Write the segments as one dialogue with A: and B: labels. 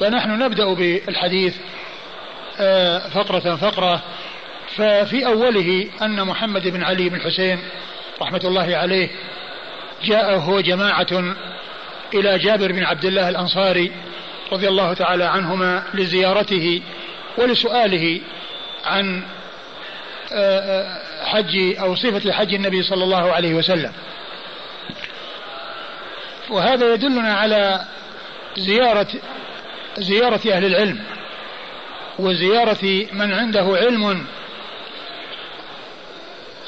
A: فنحن نبدأ بالحديث آه، فقرة فقرة. ففي أوله أن محمد بن علي بن حسين رحمة الله عليه جاء هو جماعة إلى جابر بن عبد الله الأنصاري رضي الله تعالى عنهما لزيارته ولسؤاله عن آه، آه، حج أو صفة حج النبي صلى الله عليه وسلم. وهذا يدلنا على زيارة زيارة أهل العلم وزيارة من عنده علم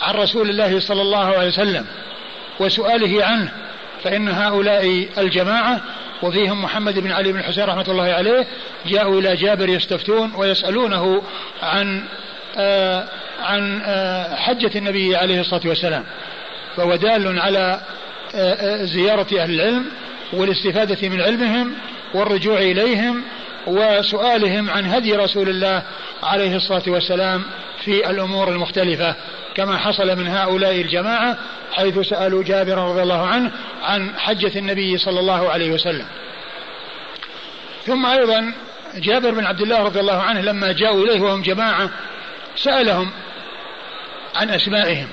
A: عن رسول الله صلى الله عليه وسلم وسؤاله عنه فإن هؤلاء الجماعة وفيهم محمد بن علي بن حسين رحمة الله عليه جاءوا إلى جابر يستفتون ويسألونه عن آه عن آه حجة النبي عليه الصلاة والسلام فهو دال على آه، زيارة أهل العلم والاستفادة من علمهم والرجوع إليهم وسؤالهم عن هدي رسول الله عليه الصلاة والسلام في الأمور المختلفة كما حصل من هؤلاء الجماعة حيث سألوا جابر رضي الله عنه عن حجة النبي صلى الله عليه وسلم. ثم أيضا جابر بن عبد الله رضي الله عنه لما جاءوا إليه وهم جماعة سألهم عن أسمائهم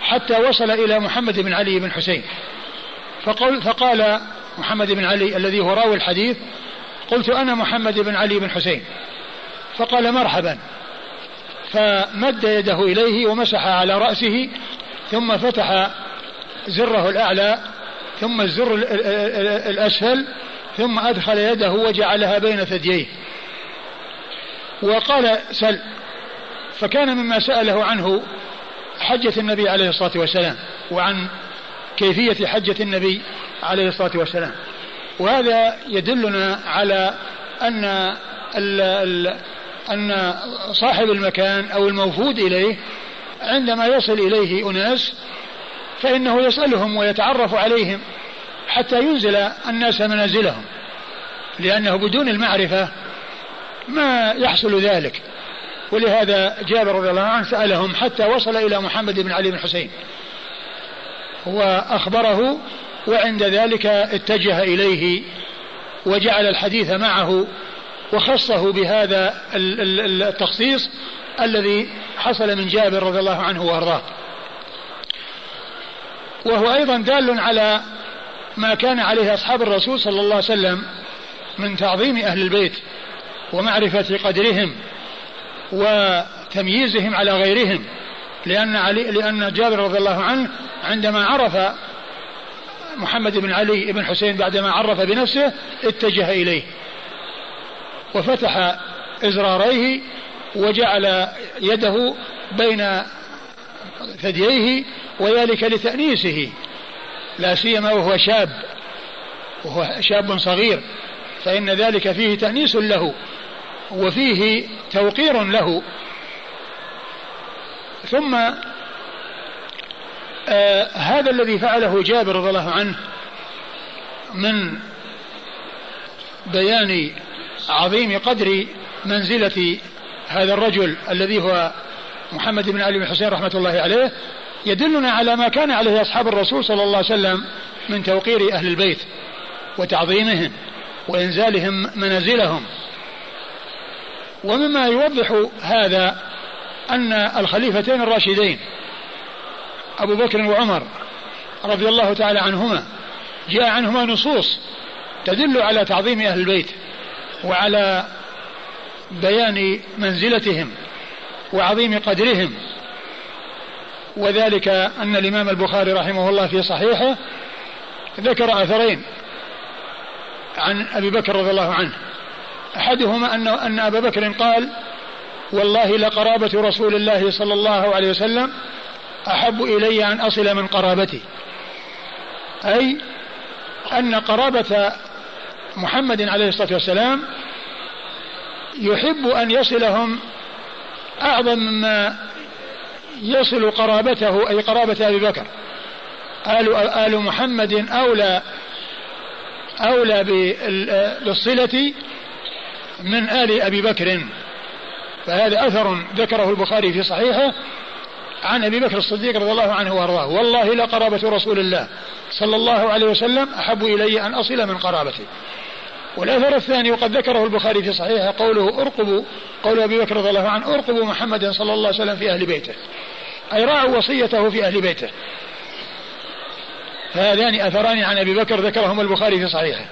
A: حتى وصل إلى محمد بن علي بن حسين فقال, فقال محمد بن علي الذي هو راوي الحديث قلت أنا محمد بن علي بن حسين. فقال مرحبا. فمد يده إليه ومسح على رأسه ثم فتح زره الأعلى ثم الزر الأسفل ثم أدخل يده وجعلها بين ثدييه. وقال سل. فكان مما سأله عنه حجة النبي عليه الصلاة والسلام وعن كيفية حجة النبي عليه الصلاة والسلام. وهذا يدلنا على أن ال ال أن صاحب المكان أو الموفود إليه عندما يصل إليه أناس فإنه يسألهم ويتعرف عليهم حتى ينزل الناس منازلهم لأنه بدون المعرفة ما يحصل ذلك. ولهذا جابر رضي الله عنه سألهم حتى وصل إلى محمد بن علي بن حسين. وأخبره وعند ذلك اتجه إليه وجعل الحديث معه وخصه بهذا التخصيص الذي حصل من جابر رضي الله عنه وأرضاه. وهو أيضا دال على ما كان عليه أصحاب الرسول صلى الله عليه وسلم من تعظيم أهل البيت ومعرفة قدرهم وتمييزهم على غيرهم. لأن علي لأن جابر رضي الله عنه عندما عرف محمد بن علي بن حسين بعدما عرف بنفسه اتجه إليه. وفتح إزراريه وجعل يده بين ثدييه وذلك لتأنيسه لا سيما وهو شاب وهو شاب صغير فإن ذلك فيه تأنيس له وفيه توقير له. ثم آه هذا الذي فعله جابر رضي الله عنه من بيان عظيم قدر منزلة هذا الرجل الذي هو محمد بن علي بن حسين رحمة الله عليه يدلنا على ما كان عليه أصحاب الرسول صلى الله عليه وسلم من توقير أهل البيت وتعظيمهم وإنزالهم منازلهم. ومما يوضح هذا أن الخليفتين الراشدين أبو بكر وعمر رضي الله تعالى عنهما جاء عنهما نصوص تدل على تعظيم أهل البيت وعلى بيان منزلتهم وعظيم قدرهم. وذلك أن الإمام البخاري رحمه الله في صحيحه ذكر أثرين عن أبي بكر رضي الله عنه. أحدهما أن أن أبا بكر قال والله لقرابة رسول الله صلى الله عليه وسلم أحب إلي أن أصل من قرابتي. أي أن قرابة محمد عليه الصلاة والسلام يحب أن يصلهم أعظم مما يصل قرابته أي قرابة أبي بكر. آل, آل محمد أولى أولى بالصلة من آل أبي بكر. فهذا أثر ذكره البخاري في صحيحه عن أبي بكر الصديق رضي الله عنه وأرضاه. والله لقرابة رسول الله. صلى الله عليه وسلم أحب إلي أن أصل من قرابته والأثر الثاني وقد ذكره البخاري في صحيحه قوله أرقبوا. قول أبي بكر رضي الله عنه أرقبوا محمدا صلى الله عليه وسلم في أهل بيته. أي راعوا وصيته في أهل بيته. فهذان أثران عن أبي بكر ذكرهما البخاري في صحيحه.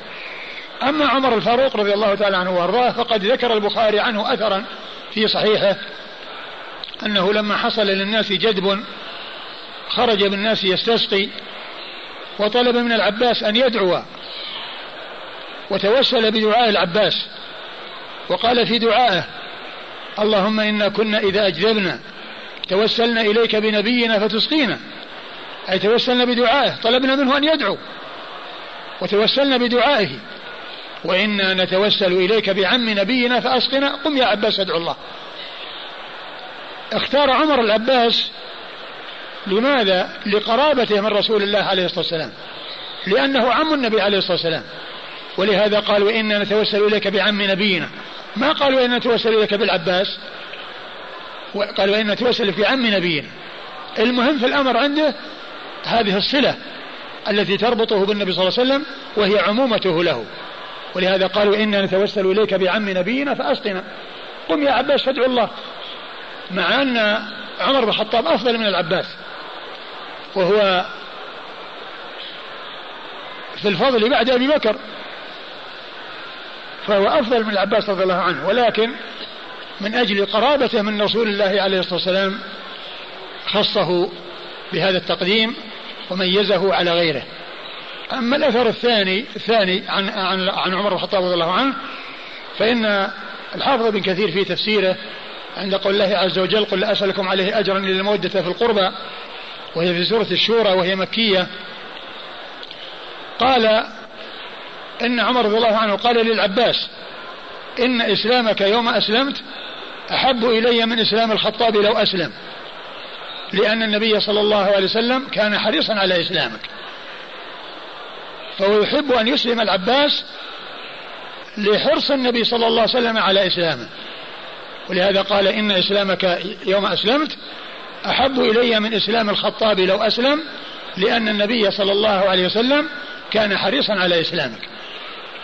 A: أما عمر الفاروق رضي الله تعالى عنه وأرضاه فقد ذكر البخاري عنه أثرا في صحيحه أنه لما حصل للناس جدب خرج بالناس يستسقي وطلب من العباس أن يدعو وتوسل بدعاء العباس وقال في دعائه اللهم إنا كنا إذا أجذبنا توسلنا إليك بنبينا فتسقينا. أي توسلنا بدعائه طلبنا منه أن يدعو وتوسلنا بدعائه. وإنا نتوسل إليك بعم نبينا فأسقنا. قم يا عباس ادعو الله. اختار عمر العباس لماذا؟ لقرابته من رسول الله عليه الصلاة والسلام. لأنه عم النبي عليه الصلاة والسلام. ولهذا قال وإنا نتوسل إليك بعم نبينا. ما قال وإنا نتوسل إليك بالعباس؟ قال وإنا نتوسل في عم نبينا. المهم في الأمر عنده هذه الصلة التي تربطه بالنبي صلى الله عليه وسلم وهي عمومته له. ولهذا قالوا إنا نتوسل إليك بعم نبينا فأسقنا. قم يا عباس فادعو الله. مع أن عمر بن الخطاب أفضل من العباس. وهو في الفضل بعد أبي بكر. فهو أفضل من العباس رضي الله عنه. ولكن من أجل قرابته من رسول الله عليه الصلاة والسلام خصه بهذا التقديم وميزه على غيره. أما الأثر الثاني الثاني عن عن عن عمر بن الخطاب رضي الله عنه فإن الحافظ بن كثير في تفسيره عند قول الله عز وجل قل لا أسألكم عليه أجرا إلا المودة في القربى وهي في سورة الشورى وهي مكية. قال إن عمر رضي الله عنه قال للعباس إن إسلامك يوم أسلمت أحب إلي من إسلام الخطاب لو أسلم لأن النبي صلى الله عليه وسلم كان حريصا على إسلامك. فهو يحب أن يسلم العباس لحرص النبي صلى الله عليه وسلم على إسلامه. ولهذا قال إن إسلامك يوم أسلمت أحب إلي من إسلام الخطاب لو أسلم لأن النبي صلى الله عليه وسلم كان حريصا على إسلامك.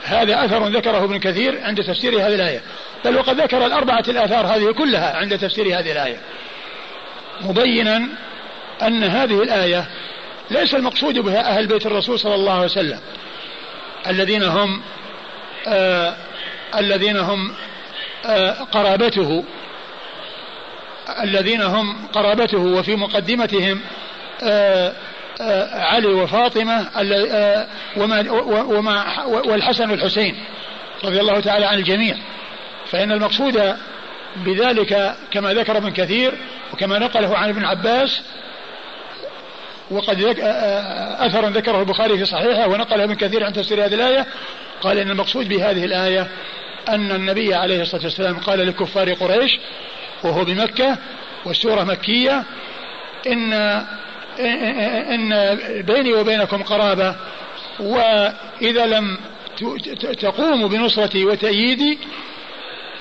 A: هذا أثر ذكره ابن كثير عند تفسير هذه الآية. بل وقد ذكر الأربعة الآثار هذه كلها عند تفسير هذه الآية. مبينا أن هذه الآية ليس المقصود بها أهل بيت الرسول صلى الله عليه وسلم. الذين هم آه الذين هم آه قرابته الذين هم قرابته وفي مقدمتهم آه آه علي وفاطمة آه وما, وما والحسن والحسين رضي الله تعالى عن الجميع. فإن المقصود بذلك كما ذكر ابن كثير وكما نقله عن ابن عباس وقد أثر ذكره البخاري في صحيحه ونقله ابن كثير عن تفسير هذه الآية. قال إن المقصود بهذه الآية أن النبي عليه الصلاة والسلام قال لكفار قريش وهو بمكة والسورة مكية إن إن بيني وبينكم قرابة وإذا لم تقوموا بنصرتي وتأييدي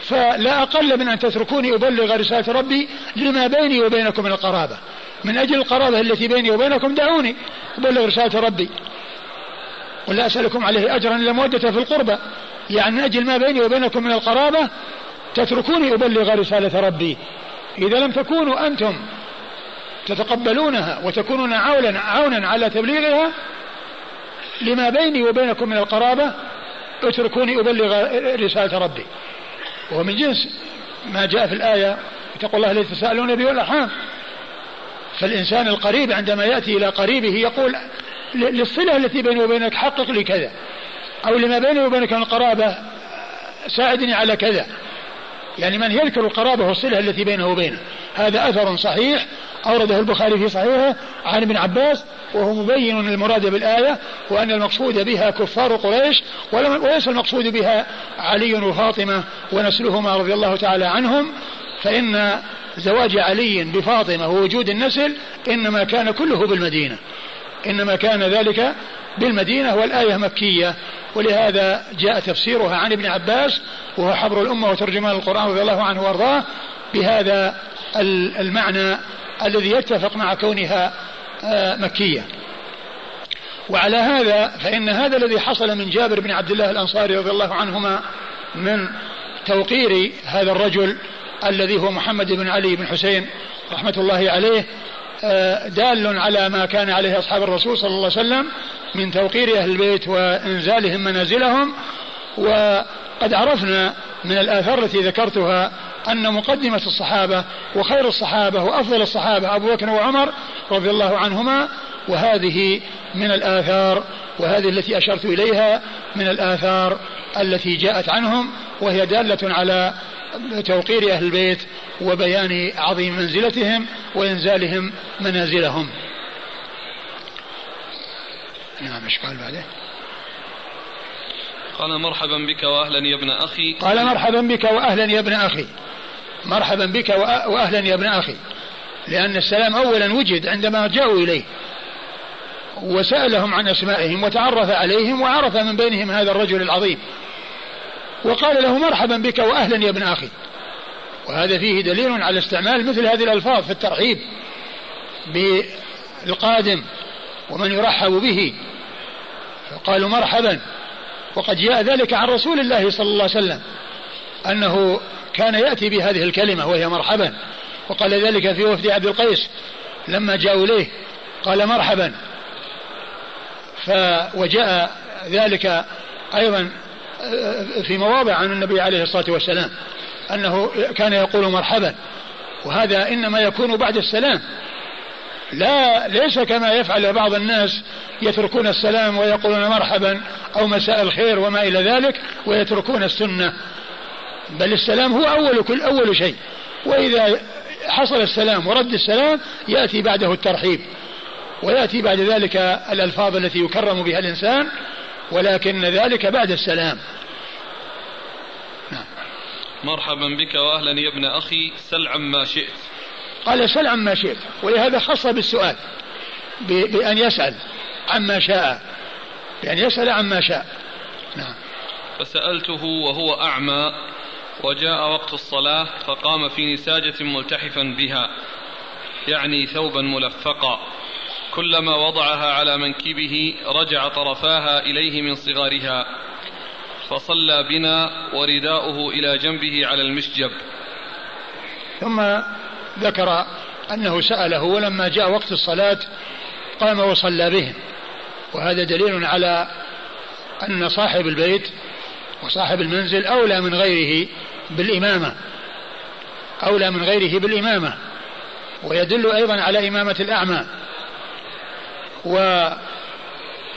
A: فلا أقل من أن تتركوني أبلغ رسالة ربي لما بيني وبينكم من القرابة. من أجل القرابة التي بيني وبينكم دعوني. أبلغ رسالة ربي. ولا أسألكم عليه أجرا إلا مودة في القربة. يعني من أجل ما بيني وبينكم من القرابة تتركوني أبلغ رسالة ربي. إذا لم تكونوا أنتم تتقبلونها وتكونون عونا عونا على تبليغها لما بيني وبينكم من القرابة اتركوني أبلغ رسالة ربي. وهو من جنس ما جاء في الآية اتقوا الله الذي تساءلون به والأرحام. فالإنسان القريب عندما يأتي إلى قريبه يقول للصلة التي بيني وبينك حقق لي كذا أو لما بيني وبينك من القرابة ساعدني على كذا. يعني من يذكر القرابة والصلة التي بينه وبينه. هذا أثر صحيح أورده البخاري في صحيحه عن ابن عباس وهو مبين المراد بالآية وأن المقصود بها كفار قريش وليس المقصود بها علي وفاطمة ونسلهما رضي الله تعالى عنهم فإن زواج علي بفاطمة ووجود النسل إنما كان كله بالمدينة. إنما كان ذلك بالمدينة والآية مكية. ولهذا جاء تفسيرها عن ابن عباس وهو حبر الأمة وترجمان القرآن رضي الله عنه وأرضاه بهذا المعنى الذي يتفق مع كونها آه، مكية. وعلى هذا فإن هذا الذي حصل من جابر بن عبد الله الأنصاري رضي الله عنهما من توقير هذا الرجل الذي هو محمد بن علي بن حسين رحمة الله عليه آه، دال على ما كان عليه أصحاب الرسول صلى الله عليه وسلم من توقير أهل البيت وإنزالهم منازلهم. وقد عرفنا من الآثار التي ذكرتها أن مقدمة الصحابة وخير الصحابة وأفضل الصحابة أبو بكر وعمر رضي الله عنهما وهذه من الآثار وهذه التي أشرت إليها من الآثار التي جاءت عنهم وهي دالة على توقير أهل البيت وبيان عظيم منزلتهم وإنزالهم منازلهم. نعم إيش قال بعده؟
B: قال مرحبا بك واهلا يا ابن أخي.
A: قال مرحبا بك واهلا يا ابن أخي. مرحبا بك واهلا يا ابن أخي. لأن السلام اولا وجد عندما جاءوا إليه. وسألهم عن أسمائهم وتعرف عليهم وعرف من بينهم هذا الرجل العظيم. وقال له مرحبا بك واهلا يا ابن أخي. وهذا فيه دليل على استعمال مثل هذه الألفاظ في الترحيب بالقادم ومن يرحب به. فقالوا مرحبا. وقد جاء ذلك عن رسول الله صلى الله عليه وسلم أنه كان يأتي بهذه الكلمة وهي مرحبا. وقال ذلك في وفد عبد القيس. لما جاءوا إليه قال مرحبا. ف وجاء ذلك أيضا في مواضع عن النبي عليه الصلاة والسلام أنه كان يقول مرحبا وهذا إنما يكون بعد السلام. لا ليس كما يفعل بعض الناس يتركون السلام ويقولون مرحبا أو مساء الخير وما إلى ذلك ويتركون السنة. بل السلام هو أول كل أول شيء. وإذا حصل السلام ورد السلام يأتي بعده الترحيب ويأتي بعد ذلك الألفاظ التي يكرم بها الإنسان. ولكن ذلك بعد السلام.
B: نعم. مرحبا بك وأهلا يا ابن أخي سل عما شئت.
A: قال سل عما شئت. ولهذا خص بالسؤال بأن يسأل عما شاء. بأن يسأل عما شاء. نعم.
B: فسألته وهو أعمى وجاء وقت الصلاة فقام في نساجة ملتحفا بها يعني ثوبا ملفقا. كلما وضعها على منكبه رجع طرفاها إليه من صغارها فصلى بنا ورداؤه إلى جنبه على المشجب.
A: ثم ذكر أنه سأله ولما جاء وقت الصلاة قام وصلى بهم وهذا دليل على أن صاحب البيت وصاحب المنزل أولى من غيره بالإمامة. أولى من غيره بالإمامة. ويدل أيضا على إمامة الأعمى.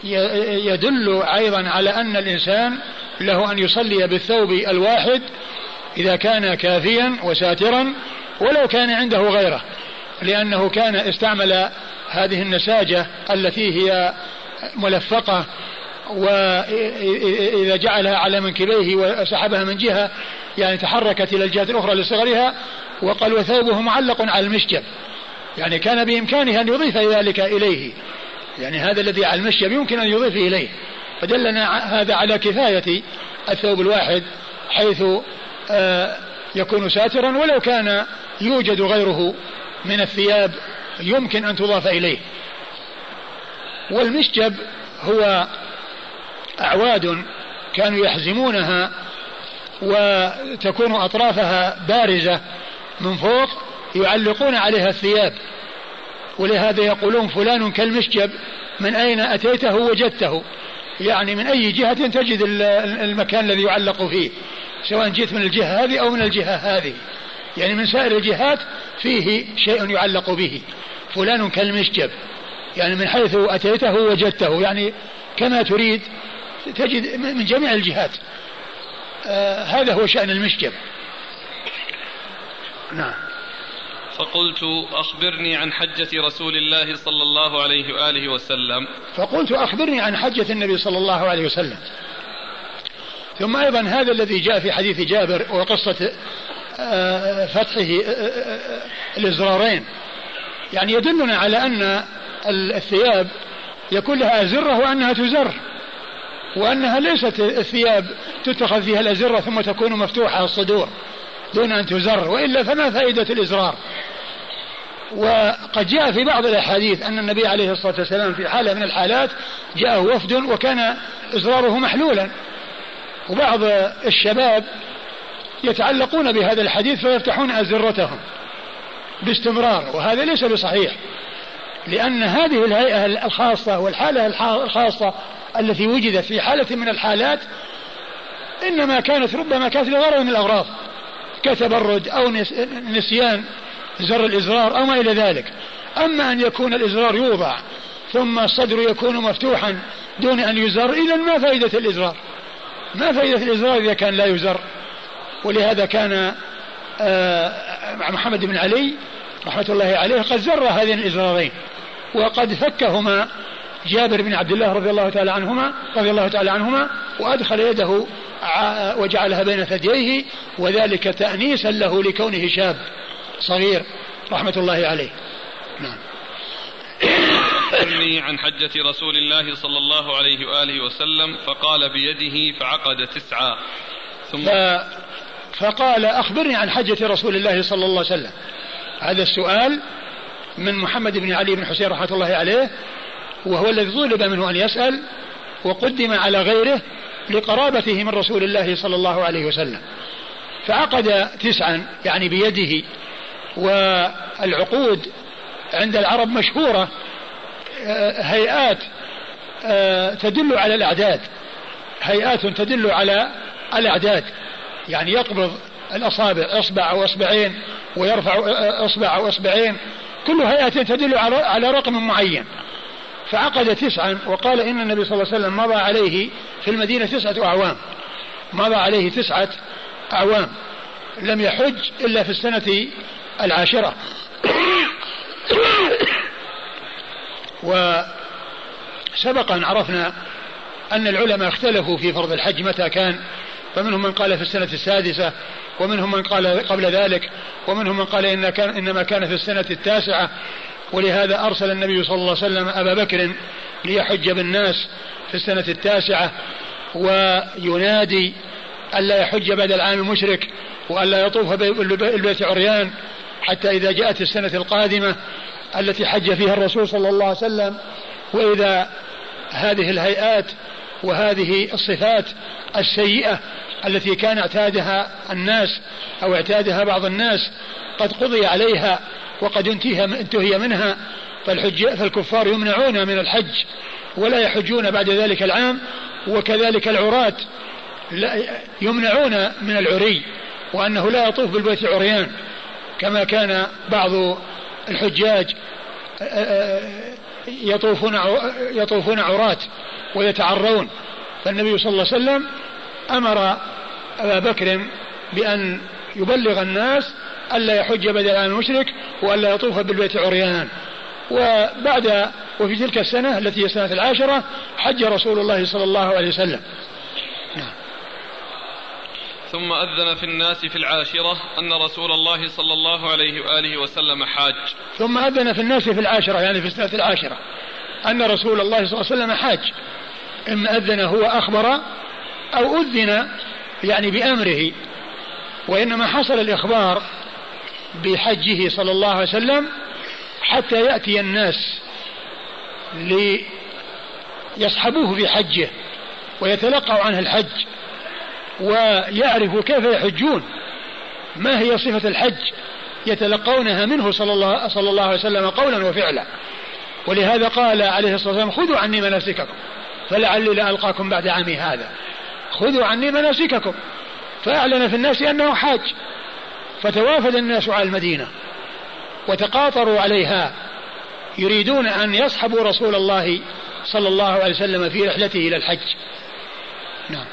A: ويدل أيضا على أن الإنسان له أن يصلي بالثوب الواحد إذا كان كافيا وساترا ولو كان عنده غيره لأنه كان استعمل هذه النساجة التي هي ملفقة وإذا جعلها على منكبيه وسحبها من جهة يعني تحركت إلى الجهة الأخرى لصغرها وقال وثوبه معلق على المشجب يعني كان بإمكانه أن يضيف ذلك إليه. يعني هذا الذي على المشجب يمكن أن يضيف إليه. فدلنا هذا على كفاية الثوب الواحد حيث آه، يكون ساترا ولو كان يوجد غيره من الثياب يمكن أن تضاف إليه. والمشجب هو أعواد كانوا يحزمونها وتكون أطرافها بارزة من فوق يعلقون عليها الثياب. ولهذا يقولون فلان كالمشجب من أين أتيته وجدته؟ يعني من أي جهة تجد المكان الذي يعلق فيه؟ سواء جئت من الجهة هذه أو من الجهة هذه. يعني من سائر الجهات فيه شيء يعلق به. فلان كالمشجب. يعني من حيث أتيته وجدته. يعني كما تريد تجد من جميع الجهات. آه هذا هو شأن المشجب.
B: نعم. فقلت أخبرني عن حجة رسول الله صلى الله عليه وآله وسلم.
A: فقلت أخبرني عن حجة النبي صلى الله عليه وسلم. ثم أيضا هذا الذي جاء في حديث جابر وقصة آه، فتحه آه، آه، الإزرارين. يعني يدلنا على أن الثياب يكون لها أزرة وأنها تزر وأنها ليست الثياب تتخذ فيها الأزرة ثم تكون مفتوحة الصدور. دون أن تزر وإلا فما فائدة الإزرار. وقد جاء في بعض الأحاديث أن النبي عليه الصلاة والسلام في حالة من الحالات جاءه وفد وكان إزراره محلولا. وبعض الشباب يتعلقون بهذا الحديث فيفتحون أزرتهم باستمرار وهذا ليس بصحيح. لأن هذه الهيئة الخاصة والحالة الخاصة التي وجدت في حالة من الحالات إنما كانت ربما كانت لغرض من الأغراض. كتبرد أو نسيان زر الإزرار أو ما إلى ذلك. أما أن يكون الإزرار يوضع ثم الصدر يكون مفتوحا دون أن يزر إذا ما فائدة الإزرار؟ ما فائدة الإزرار إذا كان لا يزر؟ ولهذا كان آه، محمد بن علي رحمة الله عليه قد زر هذين الإزرارين وقد فكهما جابر بن عبد الله رضي الله تعالى عنهما رضي الله تعالى عنهما وأدخل يده وجعلها بين ثدييه وذلك تأنيسا له لكونه شاب صغير رحمة الله عليه. نعم.
B: أني عن حجة رسول الله صلى الله عليه وآله وسلم فقال بيده فعقد تسعة
A: ثم فقال أخبرني عن حجة رسول الله صلى الله عليه وسلم. هذا السؤال من محمد بن علي بن حسين رحمة الله عليه وهو الذي طلب منه أن يسأل وقدم على غيره لقرابته من رسول الله صلى الله عليه وسلم. فعقد تسعا يعني بيده. والعقود عند العرب مشهورة. آه، هيئات آه، تدل على الأعداد. هيئات تدل على الأعداد. يعني يقبض الأصابع إصبع أو إصبعين ويرفع آه، إصبع أو إصبعين كل هيئة تدل على رقم معين. فعقد تسعا وقال إن النبي صلى الله عليه وسلم مضى عليه في المدينة تسعة أعوام. مضى عليه تسعة أعوام. لم يحج إلا في السنة العاشرة. وسبق أن عرفنا أن العلماء اختلفوا في فرض الحج متى كان. فمنهم من قال في السنة السادسة ومنهم من قال قبل ذلك ومنهم من قال إن كان إنما كان في السنة التاسعة. ولهذا أرسل النبي صلى الله عليه وسلم أبا بكر ليحج بالناس في السنة التاسعة وينادي ألا يحج بعد العام المشرك وألا يطوف بالبيت عريان حتى إذا جاءت السنة القادمة التي حج فيها الرسول صلى الله عليه وسلم. وإذا هذه الهيئات وهذه الصفات السيئة التي كان اعتادها الناس أو اعتادها بعض الناس قد قضي عليها وقد انتهي منها فالحج فالكفار يمنعون من الحج ولا يحجون بعد ذلك العام وكذلك العراة يمنعون من العري وأنه لا يطوف بالبيت عريان كما كان بعض الحجاج يطوفون يطوفون عراة ويتعرون. فالنبي صلى الله عليه وسلم أمر أبا بكر بأن يبلغ الناس ألا يحج بدل عن المشرك وألا يطوف بالبيت عريان. وبعد وفي تلك السنة التي هي السنة العاشرة حج رسول الله صلى الله عليه وسلم.
B: ثم أذن في الناس في العاشرة أن رسول الله صلى الله عليه وآله وسلم حاج.
A: ثم أذن في الناس في العاشرة يعني في السنة العاشرة أن رسول الله صلى الله عليه وسلم حاج. إما أذن هو أخبر أو أذن يعني بأمره وإنما حصل الإخبار بحجه صلى الله عليه وسلم حتى يأتي الناس ليصحبوه في حجه ويتلقوا عنه الحج ويعرفوا كيف يحجون. ما هي صفة الحج؟ يتلقونها منه صلى الله, صلى الله عليه وسلم قولا وفعلا. ولهذا قال عليه الصلاة والسلام خذوا عني مناسككم. فلعلي لا ألقاكم بعد عامي هذا. خذوا عني مناسككم. فأعلن في الناس أنه حاج. فتوافد الناس على المدينة وتقاطروا عليها يريدون أن يصحبوا رسول الله صلى الله عليه وسلم في رحلته إلى الحج. نعم.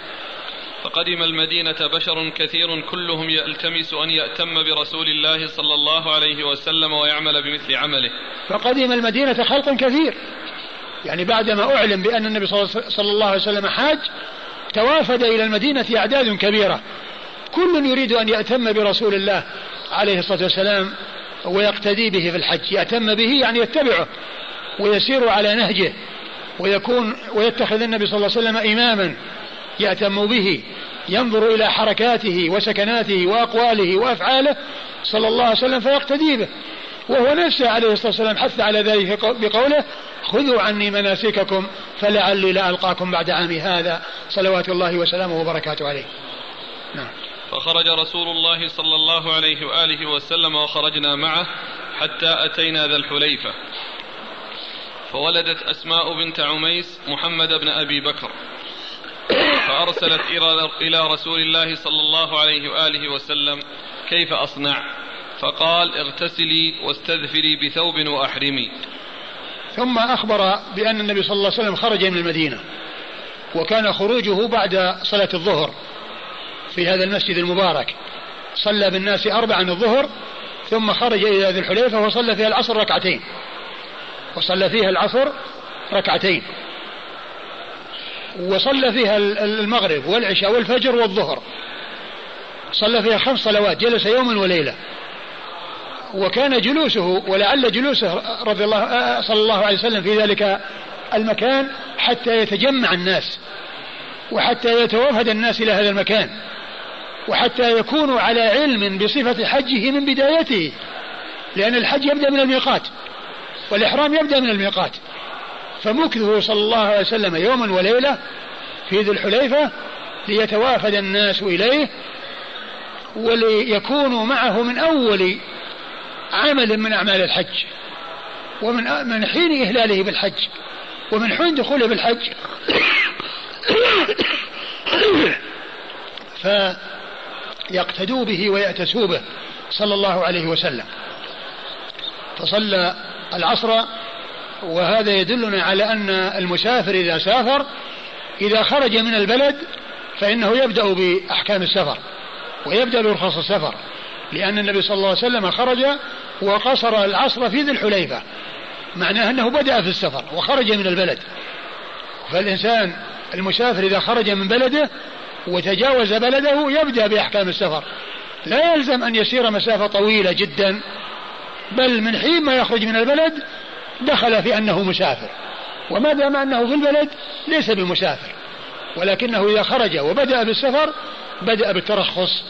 B: فقدم المدينة بشر كثير كلهم يلتمس أن يأتم برسول الله صلى الله عليه وسلم ويعمل بمثل عمله.
A: فقدم المدينة خلق كثير. يعني بعدما أعلم بأن النبي صلى الله عليه وسلم حاج توافد إلى المدينة أعداد كبيرة. كل يريد أن يأتم برسول الله عليه الصلاة والسلام ويقتدي به في الحج يأتم به يعني يتبعه ويسير على نهجه ويكون ويتخذ النبي صلى الله عليه وسلم إماما يأتم به ينظر إلى حركاته وسكناته وأقواله وأفعاله صلى الله عليه وسلم فيقتدي به. وهو نفسه عليه الصلاة والسلام حث على ذلك بقوله خذوا عني مناسككم فلعلي لا ألقاكم بعد عامي هذا. صلوات الله وسلامه وبركاته عليه.
B: نعم. فخرج رسول الله صلى الله عليه وآله وسلم وخرجنا معه حتى أتينا ذا الحليفة. فولدت أسماء بنت عميس محمد بن أبي بكر. فأرسلت إلى رسول الله صلى الله عليه وآله وسلم كيف أصنع؟ فقال اغتسلي واستذفري بثوب وأحرمي.
A: ثم أخبر بأن النبي صلى الله عليه وسلم خرج من المدينة وكان خروجه بعد صلاة الظهر. في هذا المسجد المبارك. صلى بالناس أربعا الظهر ثم خرج إلى ذي الحليفة وصلى فيها العصر ركعتين. وصلى فيها العصر ركعتين. وصلى فيها المغرب والعشاء والفجر والظهر. صلى فيها خمس صلوات جلس يوما وليلة. وكان جلوسه ولعل جلوسه رضي الله آه، صلى الله عليه وسلم في ذلك المكان حتى يتجمع الناس وحتى يتوافد الناس إلى هذا المكان. وحتى يكونوا على علم بصفة حجه من بدايته. لأن الحج يبدأ من الميقات والإحرام يبدأ من الميقات. فمكثه صلى الله عليه وسلم يوما وليلة في ذي الحليفة ليتوافد الناس إليه وليكونوا معه من أول عمل من أعمال الحج ومن من حين إهلاله بالحج ومن حين دخوله بالحج. فيقتدوا به ويأتسوا به. صلى الله عليه وسلم. فصلى العصر وهذا يدلنا على أن المسافر إذا سافر إذا خرج من البلد فإنه يبدأ بأحكام السفر ويبدأ برخص السفر. لأن النبي صلى الله عليه وسلم خرج وقصر العصر في ذي الحليفة. معناه أنه بدأ في السفر وخرج من البلد. فالإنسان المسافر إذا خرج من بلده وتجاوز بلده يبدأ بأحكام السفر. لا يلزم أن يسير مسافة طويلة جدا بل من حين ما يخرج من البلد دخل في أنه مسافر. وما دام أنه في البلد ليس بمسافر ولكنه إذا خرج وبدأ بالسفر بدأ بالترخص.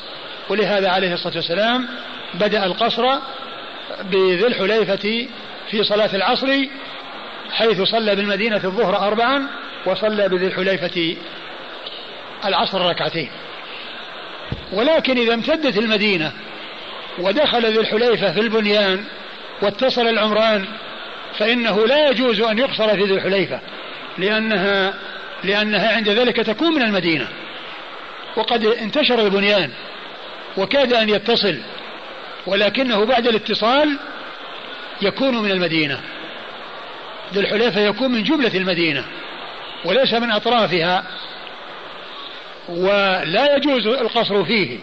A: ولهذا عليه الصلاة والسلام بدأ القصر بذي الحليفة في صلاة العصر حيث صلى بالمدينة الظهر أربعا وصلى بذي الحليفة العصر ركعتين. ولكن إذا امتدت المدينة ودخل ذي الحليفة في البنيان واتصل العمران فإنه لا يجوز أن يقصر في ذي الحليفة لأنها لأنها عند ذلك تكون من المدينة. وقد انتشر البنيان وكاد أن يتصل ولكنه بعد الاتصال يكون من المدينة. ذي الحليفة يكون من جملة المدينة وليس من أطرافها. ولا يجوز القصر فيه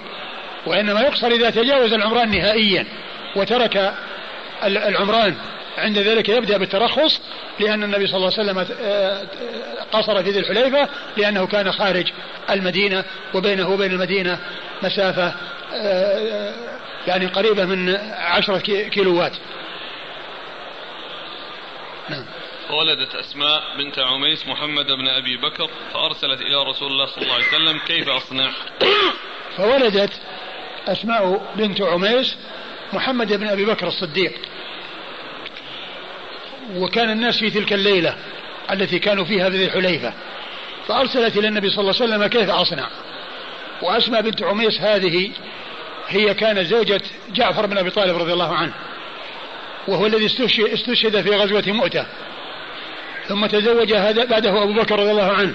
A: وإنما يقصر إذا تجاوز العمران نهائيا وترك العمران. عند ذلك يبدأ بالترخص لأن النبي صلى الله عليه وسلم آه، قصر في ذي الحليفة لأنه كان خارج المدينة وبينه وبين المدينة مسافة آه، يعني قريبة من عشرة كيلوات.
B: نعم. ولدت أسماء بنت عميس محمد بن أبي بكر فأرسلت إلى رسول الله صلى الله عليه وسلم كيف أصنع؟
A: فولدت أسماء بنت عميس محمد بن أبي بكر الصديق. وكان الناس في تلك الليلة التي كانوا فيها بذي الحليفة. فأرسلت إلى النبي صلى الله عليه وسلم كيف أصنع؟ وأسماء بنت عميس هذه هي كانت زوجة جعفر بن أبي طالب رضي الله عنه وهو الذي استشهد في غزوة مؤتة. ثم تزوج هذا بعده أبو بكر رضي الله عنه.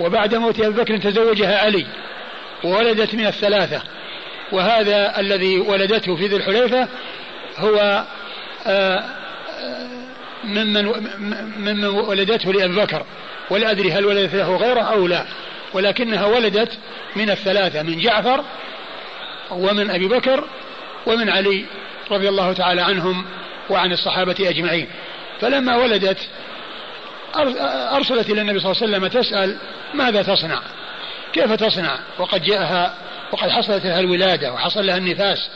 A: وبعد موت أبي بكر تزوجها علي وولدت من الثلاثة. وهذا الذي ولدته في ذي الحليفة هو آه، ممن ممن ولدته لأبي بكر. ولا أدري هل ولدت له غيره أو لا. ولكنها ولدت من الثلاثة من جعفر ومن أبي بكر ومن علي رضي الله تعالى عنهم وعن الصحابة أجمعين. فلما ولدت أرسلت إلى النبي صلى الله عليه وسلم تسأل ماذا تصنع؟ كيف تصنع؟ وقد جاءها وقد حصلت لها الولادة وحصل لها النفاس.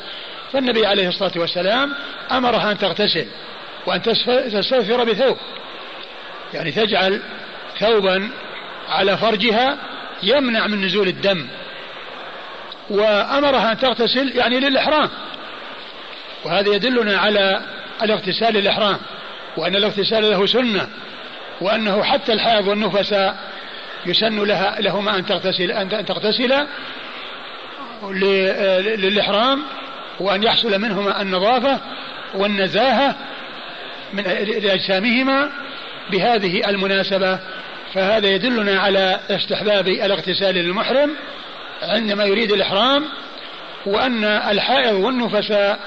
A: فالنبي عليه الصلاة والسلام أمرها أن تغتسل وأن تستغفر بثوب. يعني تجعل ثوبا على فرجها يمنع من نزول الدم. وأمرها أن تغتسل يعني للإحرام. وهذا يدلنا على الاغتسال الإحرام وأن الاغتسال له سنة. وأنه حتى الحائض والنفساء يسن لها لهما أن تغتسل أن تغتسل للإحرام وأن يحصل منهما النظافة والنزاهة من لأجسامهما بهذه المناسبة. فهذا يدلنا على استحباب الاغتسال للمحرم عندما يريد الإحرام وأن الحائض والنفساء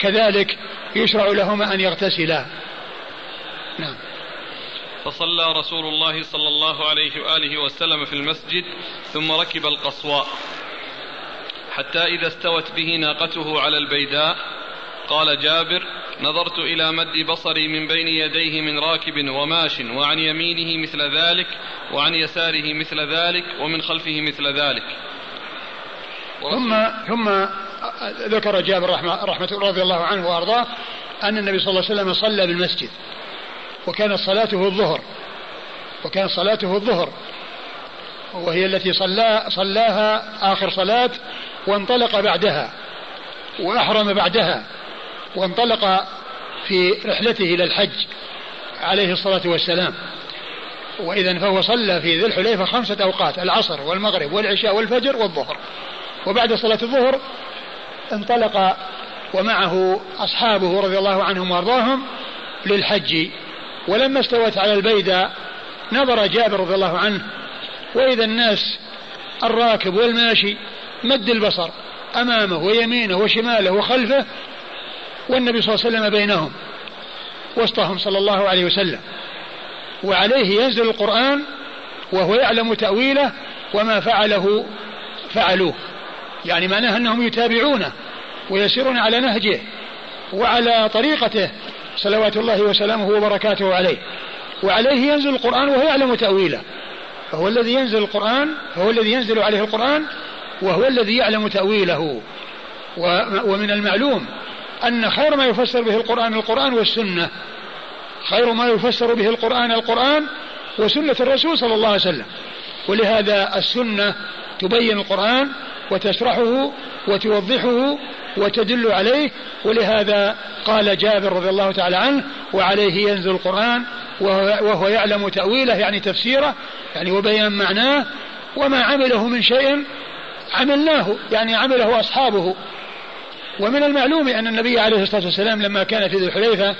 A: كذلك يشرع لهما أن يغتسلا. نعم.
B: فصلى رسول الله صلى الله عليه وآله وسلم في المسجد ثم ركب القصواء. حتى إذا استوت به ناقته على البيداء قال جابر نظرت إلى مد بصري من بين يديه من راكب وماش وعن يمينه مثل ذلك وعن يساره مثل ذلك ومن خلفه مثل ذلك.
A: ثم ثم ذكر جابر رحمة, رحمة رضي الله عنه وأرضاه أن النبي صلى الله عليه وسلم صلى بالمسجد. وكانت صلاته الظهر. وكانت صلاته الظهر. وهي التي صلى صلاها آخر صلاة وانطلق بعدها. وأحرم بعدها. وانطلق في رحلته إلى الحج عليه الصلاة والسلام. وإذا فهو صلى في ذي الحليفة خمسة أوقات العصر والمغرب والعشاء والفجر والظهر. وبعد صلاة الظهر انطلق ومعه أصحابه رضي الله عنهم وأرضاهم للحج ولما استوت على البيداء نظر جابر رضي الله عنه وإذا الناس الراكب والماشي مد البصر أمامه ويمينه وشماله وخلفه والنبي صلى الله عليه وسلم بينهم وسطهم صلى الله عليه وسلم. وعليه ينزل القرآن وهو يعلم تأويله وما فعله فعلوه. يعني معناه أنهم يتابعونه ويسيرون على نهجه وعلى طريقته صلوات الله وسلامه وبركاته عليه. وعليه ينزل القرآن وهو يعلم تأويله. فهو الذي ينزل القرآن فهو الذي ينزل عليه القرآن وهو الذي يعلم تأويله. ومن المعلوم أن خير ما يفسر به القرآن القرآن والسنة. خير ما يفسر به القرآن القرآن وسنة الرسول صلى الله عليه وسلم. ولهذا السنة تبين القرآن وتشرحه وتوضحه وتدل عليه ولهذا قال جابر رضي الله تعالى عنه وعليه ينزل القرآن وهو يعلم تأويله يعني تفسيره يعني وبيان معناه وما عمله من شيء عملناه يعني عمله أصحابه. ومن المعلوم أن النبي عليه الصلاة والسلام لما كان في ذي الحليفة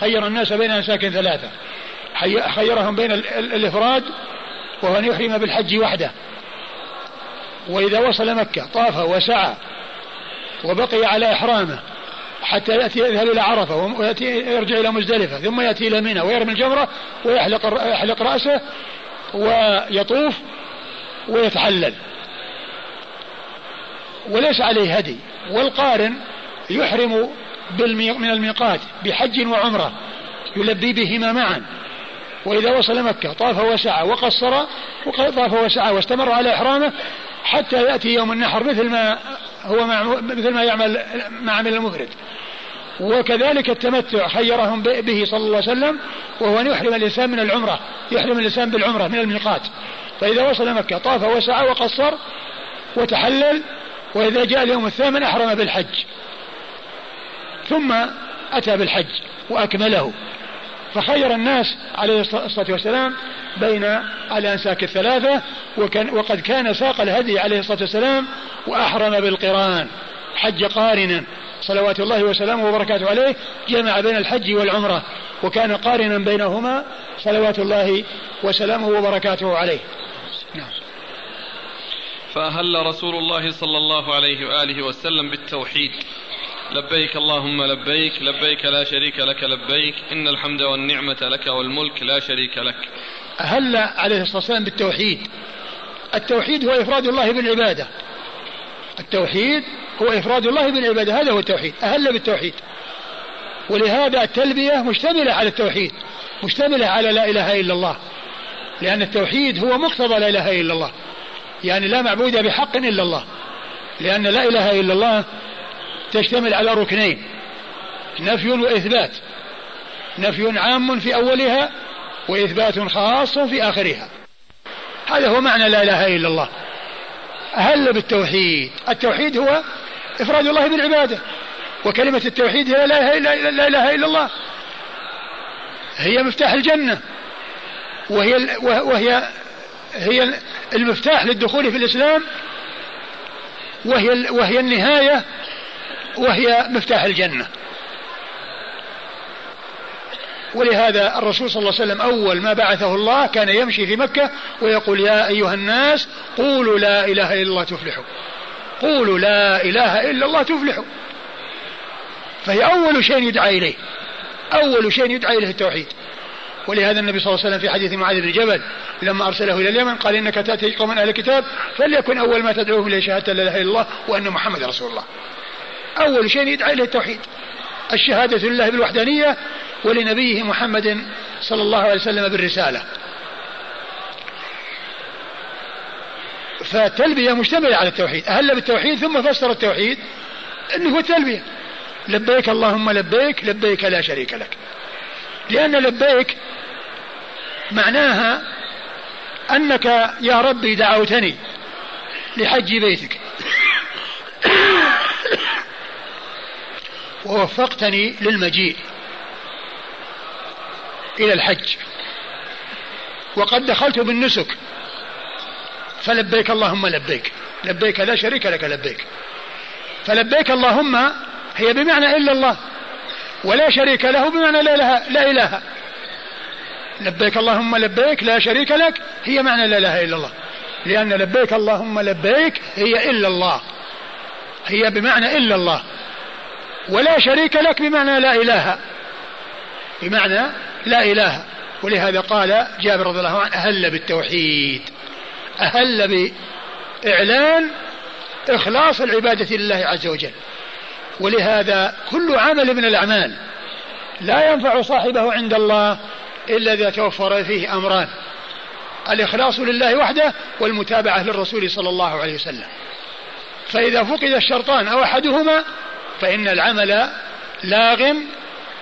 A: خير الناس بين أنساك ثلاثة خيرهم بين الإفراد وهو أن يحرم بالحج وحده. وإذا وصل مكة طاف وسعى وبقي على إحرامه حتى يأتي يذهب إلى عرفة ويأتي يرجع إلى مزدلفة ثم يأتي إلى منى ويرمي الجمرة ويحلق يحلق رأسه ويطوف ويتحلل. وليس عليه هدي. والقارن يحرم من الميقات بحج وعمرة يلبي بهما معا. وإذا وصل مكة طاف وسعى وقصر طاف وسعى واستمر على إحرامه حتى يأتي يوم النحر مثل ما هو مثل ما يعمل ما عمل المفرد. وكذلك التمتع خيرهم به صلى الله عليه وسلم وهو أن يحرم الإنسان من العمرة يحرم الإنسان بالعمرة من الميقات. فإذا وصل مكة طاف وسعى وقصر وتحلل وإذا جاء اليوم الثامن أحرم بالحج. ثم أتى بالحج وأكمله. فخير الناس عليه الصلاة والسلام بين الأنساك الثلاثة وكان وقد كان ساق الهدي عليه الصلاة والسلام وأحرم بالقرآن. حج قارنا صلوات الله وسلامه وبركاته عليه جمع بين الحج والعمرة وكان قارنا بينهما صلوات الله وسلامه وبركاته عليه. نعم.
B: فأهل رسول الله صلى الله عليه وآله وسلم بالتوحيد. لبيك اللهم لبيك لبيك لا شريك لك لبيك إن الحمد والنعمة لك والملك لا شريك لك.
A: أهل عليه الصلاة والسلام بالتوحيد. التوحيد هو إفراد الله بالعبادة. التوحيد هو إفراد الله بالعبادة هذا هو التوحيد. أهل بالتوحيد. ولهذا التلبية مشتملة على التوحيد مشتملة على لا إله إلا الله. لأن التوحيد هو مقتضى لا إله إلا الله. يعني لا معبود بحق إلا الله. لأن لا إله إلا الله تشتمل على ركنين. نفي وإثبات. نفي عام في أولها وإثبات خاص في آخرها. هذا هو معنى لا إله إلا الله. أهل بالتوحيد. التوحيد هو إفراد الله بالعبادة. وكلمة التوحيد هي لا إله إلا, لا إله إلا الله. هي مفتاح الجنة. وهي وهي هي المفتاح للدخول في الإسلام. وهي وهي النهاية وهي مفتاح الجنة. ولهذا الرسول صلى الله عليه وسلم أول ما بعثه الله كان يمشي في مكة ويقول يا أيها الناس قولوا لا إله إلا الله تفلحوا. قولوا لا إله إلا الله تفلحوا. فهي أول شيء يدعى إليه. أول شيء يدعى إليه التوحيد. ولهذا النبي صلى الله عليه وسلم في حديث معاذ بن جبل لما أرسله إلى اليمن قال إنك تأتي قوما أهل الكتاب فليكن أول ما تدعوهم إلى شهادة لا إله إلا الله وأن محمد رسول الله. أول شيء يدعى إليه التوحيد. الشهادة لله بالوحدانية ولنبيه محمد صلى الله عليه وسلم بالرسالة. فالتلبية مشتملة على التوحيد. أهل بالتوحيد ثم فسر التوحيد أنه هو التلبية. لبيك اللهم لبيك لبيك لا شريك لك. لأن لبيك معناها أنك يا ربي دعوتني لحج بيتك. ووفقتني للمجيء إلى الحج. وقد دخلت بالنسك. فلبيك اللهم لبيك. لبيك لا شريك لك لبيك. فلبيك اللهم هي بمعنى إلا الله ولا شريك له بمعنى لا إله, لا إله. لبيك اللهم لبيك لا شريك لك هي معنى لا إله إلا الله. لأن لبيك اللهم لبيك هي إلا الله. هي بمعنى إلا الله. ولا شريك لك بمعنى لا إله. بمعنى لا إله. ولهذا قال جابر رضي الله عنه أهل بالتوحيد. أهل بإعلان إخلاص العبادة لله عز وجل. ولهذا كل عمل من الأعمال لا ينفع صاحبه عند الله إلا إذا توفر فيه أمران. الإخلاص لله وحده والمتابعة للرسول صلى الله عليه وسلم. فإذا فقد الشرطان أو أحدهما فإن العمل لاغ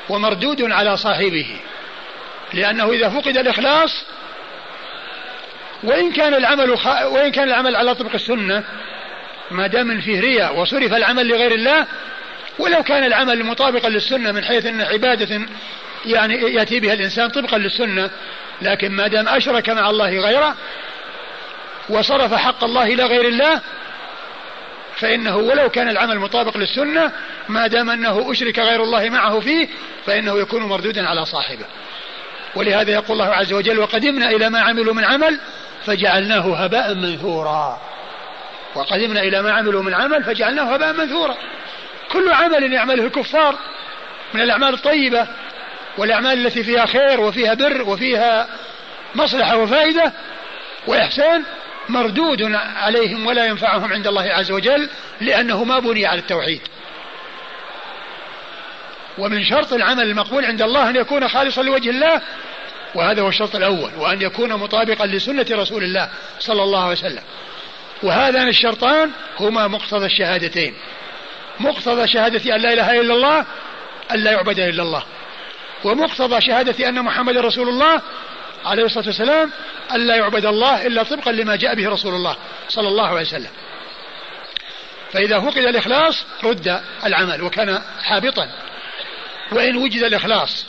A: ومردود على صاحبه لأنه إذا فقد الإخلاص وإن كان العمل خ... وإن كان العمل على طبق السنة ما دام فيه رياء وصرف العمل لغير الله ولو كان العمل مطابقا للسنة من حيث أن عبادة يعني يأتي بها الإنسان طبقا للسنة لكن ما دام أشرك مع الله غيره وصرف حق الله إلى غير الله فإنه ولو كان العمل مطابق للسنة ما دام أنه أشرك غير الله معه فيه فإنه يكون مردودا على صاحبه. ولهذا يقول الله عز وجل وقدمنا إلى ما عملوا من عمل فجعلناه هباء منثورا. وقدمنا إلى ما عملوا من عمل فجعلناه هباء منثورا. كل عمل يعمله الكفار من الأعمال الطيبة والأعمال التي فيها خير وفيها بر وفيها مصلحة وفائدة وإحسان مردود عليهم ولا ينفعهم عند الله عز وجل لأنه ما بني على التوحيد. ومن شرط العمل المقبول عند الله أن يكون خالصا لوجه الله وهذا هو الشرط الأول وأن يكون مطابقا لسنة رسول الله صلى الله عليه وسلم. وهذان الشرطان هما مقتضى الشهادتين. مقتضى شهادة أن لا إله إلا الله أن لا يعبد إلا الله. ومقتضى شهادة أن محمد رسول الله عليه الصلاة والسلام أن لا يعبد الله إلا طبقا لما جاء به رسول الله صلى الله عليه وسلم. فإذا فقد الإخلاص رد العمل وكان حابطا. وإن وجد الإخلاص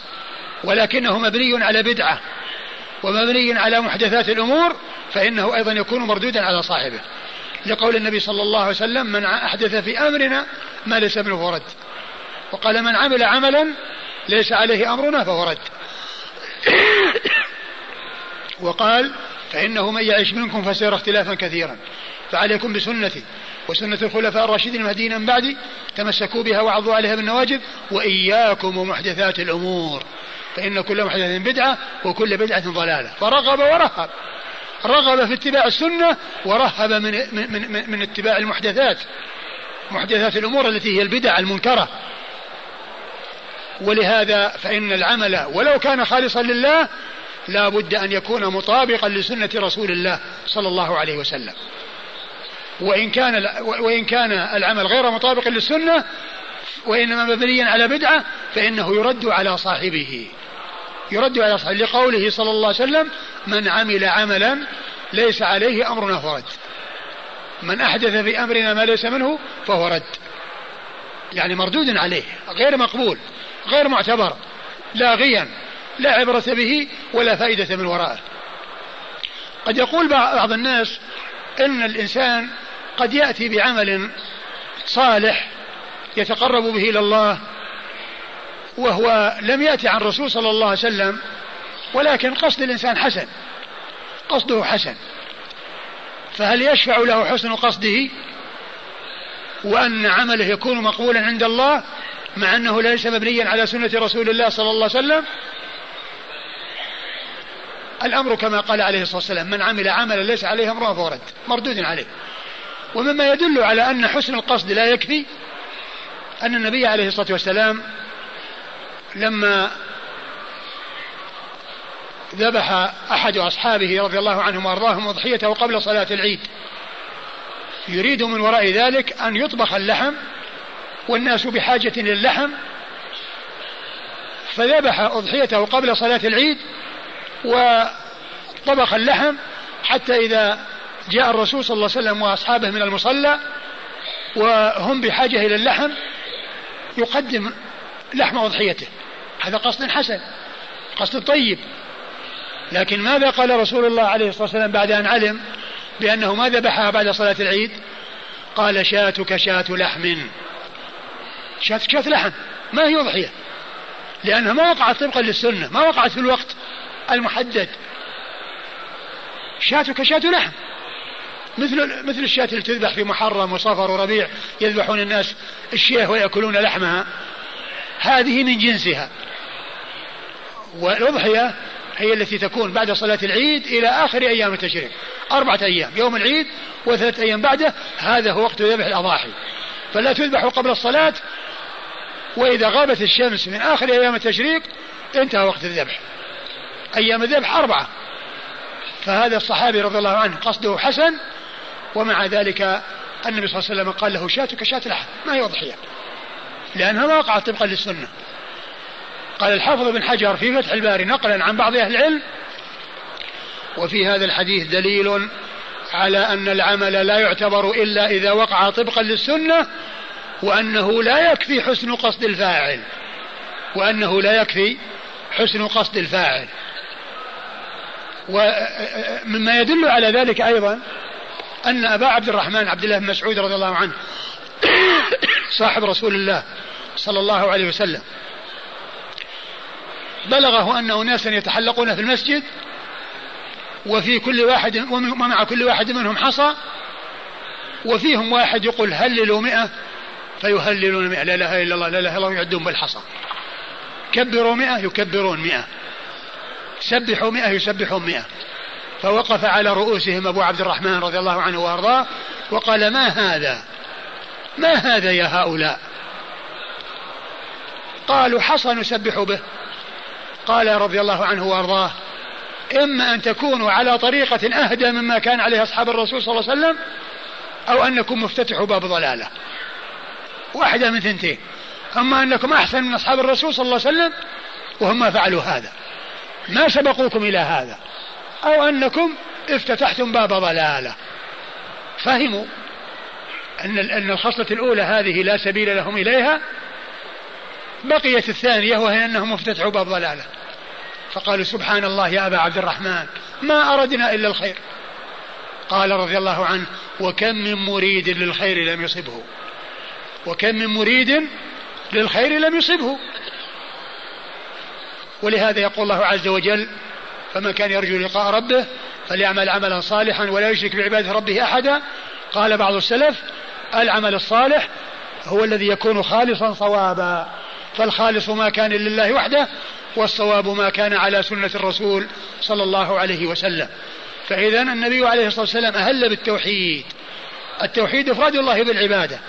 A: ولكنه مبني على بدعة ومبني على محدثات الأمور فإنه أيضا يكون مردودا على صاحبه. لقول النبي صلى الله عليه وسلم من أحدث في أمرنا ما ليس منه فهو رد. وقال من عمل عملا ليس عليه أمرنا فهو رد. وقال فإنه من يعيش منكم فسيرى اختلافا كثيرا. فعليكم بسنتي وسنة الخلفاء الراشدين المهديين من بعدي تمسكوا بها وعضوا عليها بالنواجذ وإياكم ومحدثات الأمور. فإن كل محدثة بدعة وكل بدعة ضلالة. فرغب ورهب. رغب في اتباع السنة ورهب من, من, من, من اتباع المحدثات. محدثات الأمور التي هي البدع المنكرة. ولهذا فإن العمل ولو كان خالصا لله لا بد أن يكون مطابقا لسنة رسول الله صلى الله عليه وسلم. وإن كان وإن كان العمل غير مطابق للسنة وإنما مبنيا على بدعة فإنه يرد على صاحبه. يرد على صاحبه لقوله صلى الله عليه وسلم من عمل عملا ليس عليه أمرنا فرد من أحدث في أمرنا ما ليس منه فهو رد. يعني مردود عليه غير مقبول غير معتبر لاغيا. لا عبرة به ولا فائدة من ورائه قد يقول بعض الناس إن الإنسان قد يأتي بعمل صالح يتقرب به إلى الله وهو لم يأتي عن الرسول صلى الله عليه وسلم ولكن قصد الإنسان حسن قصده حسن. فهل يشفع له حسن قصده؟ وأن عمله يكون مقبولا عند الله مع أنه ليس مبنيا على سنة رسول الله صلى الله عليه وسلم الأمر كما قال عليه الصلاة والسلام من عمل عملا ليس عليه أمره فهو رد مردود عليه. ومما يدل على أن حسن القصد لا يكفي أن النبي عليه الصلاة والسلام لما ذبح أحد أصحابه رضي الله عنهم وأرضاهم أضحيته قبل صلاة العيد يريد من وراء ذلك أن يطبخ اللحم والناس بحاجة للحم فذبح أضحيته قبل صلاة العيد وطبخ اللحم حتى إذا جاء الرسول صلى الله عليه وسلم وأصحابه من المصلى وهم بحاجة إلى اللحم يقدم لحم أضحيته. هذا قصد حسن قصد طيب. لكن ماذا قال رسول الله عليه الصلاة والسلام بعد أن علم بأنه ما ذبحها بعد صلاة العيد؟ قال شاتك شاة لحم. شاتك شاة لحم ما هي أضحية؟ لأنها ما وقعت طبقا للسنة ما وقعت في الوقت. المحدد. شاتك شاة لحم. مثل مثل الشاة اللي تذبح في محرم وصفر وربيع يذبحون الناس الشياه ويأكلون لحمها. هذه من جنسها. والأضحية هي التي تكون بعد صلاة العيد إلى آخر أيام التشريق. أربعة أيام يوم العيد وثلاثة أيام بعده هذا هو وقت ذبح الأضاحي. فلا تذبح قبل الصلاة وإذا غابت الشمس من آخر أيام التشريق انتهى وقت الذبح. أيام الذبح أربعة. فهذا الصحابي رضي الله عنه قصده حسن ومع ذلك النبي صلى الله عليه وسلم قال له شاتك شاة لحم ما هي أضحية لأنها ما وقعت طبقا للسنة. قال الحافظ بن حجر في فتح الباري نقلا عن بعض أهل العلم وفي هذا الحديث دليل على أن العمل لا يعتبر إلا إذا وقع طبقا للسنة وأنه لا يكفي حسن قصد الفاعل. وأنه لا يكفي حسن قصد الفاعل. ومما يدل على ذلك أيضا أن أبا عبد الرحمن عبد الله بن مسعود رضي الله عنه صاحب رسول الله صلى الله عليه وسلم بلغه أن أناسا يتحلقون في المسجد وفي كل واحد ومع كل واحد منهم حصى وفيهم واحد يقول هللوا مئة فيهللون مئة لا إله إلا الله لا إله إلا الله يعدون بالحصى كبروا مئة يكبرون مئة سبحوا مئة يسبحون مئة. فوقف على رؤوسهم أبو عبد الرحمن رضي الله عنه وأرضاه وقال ما هذا؟ ما هذا يا هؤلاء؟ قالوا حصى نسبح به. قال رضي الله عنه وأرضاه إما أن تكونوا على طريقة أهدى مما كان عليه أصحاب الرسول صلى الله عليه وسلم أو أنكم مفتتحوا باب ضلالة. واحدة من ثنتين. أما أنكم أحسن من أصحاب الرسول صلى الله عليه وسلم وهم ما فعلوا هذا. ما سبقوكم إلى هذا. أو أنكم افتتحتم باب ضلالة. فهموا أن أن الخصلة الأولى هذه لا سبيل لهم إليها. بقيت الثانية وهي أنهم افتتحوا باب ضلالة. فقالوا سبحان الله يا أبا عبد الرحمن ما أردنا إلا الخير. قال رضي الله عنه وكم من مريد للخير لم يصبه. وكم من مريد للخير لم يصبه. ولهذا يقول الله عز وجل فمن كان يرجو لقاء ربه فليعمل عملا صالحا ولا يشرك بعبادة ربه أحدا. قال بعض السلف العمل الصالح هو الذي يكون خالصا صوابا فالخالص ما كان لله وحده والصواب ما كان على سنة الرسول صلى الله عليه وسلم. فإذا النبي عليه الصلاة والسلام أهل بالتوحيد. التوحيد إفراد الله بالعبادة.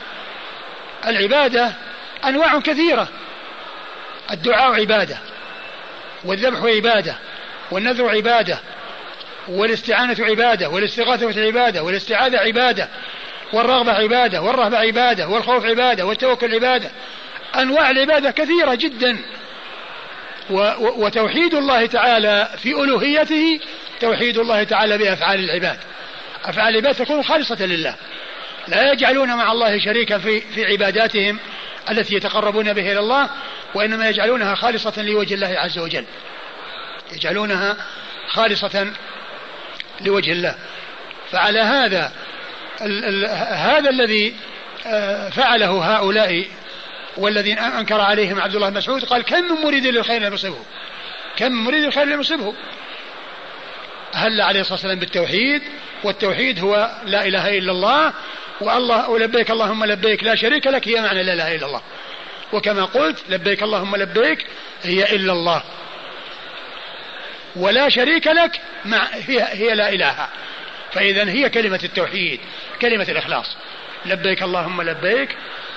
A: العبادة أنواع كثيرة. الدعاء عبادة. والذبح عبادة والنذر عبادة والاستعانة عبادة والاستغاثة عبادة والاستعاذة عبادة والرغبة عبادة والرهبة عبادة والخوف عبادة والتوكل عبادة. أنواع العبادة كثيرة جدا. وتوحيد الله تعالى في ألوهيته توحيد الله تعالى بأفعال العباد. أفعال العباد تكون خالصة لله. لا يجعلون مع الله شريكا في في عباداتهم التي يتقربون به إلى الله. وإنما يجعلونها خالصة لوجه الله عز وجل. يجعلونها خالصة لوجه الله. فعلى هذا ال ال هذا الذي آه، فعله هؤلاء والذين أنكر عليهم عبد الله بن مسعود قال كم من مريد للخير لم يصبه كم من مريد للخير لم يصبه هل عليه الصلاة والسلام بالتوحيد والتوحيد هو لا إله إلا الله والله ولبيك اللهم لبيك لا شريك لك هي معنى لا إله إلا الله. وكما قلت لبيك اللهم لبيك هي إلا الله. ولا شريك لك مع هي, هي لا إله. فاذا هي كلمة التوحيد كلمة الإخلاص. لبيك اللهم لبيك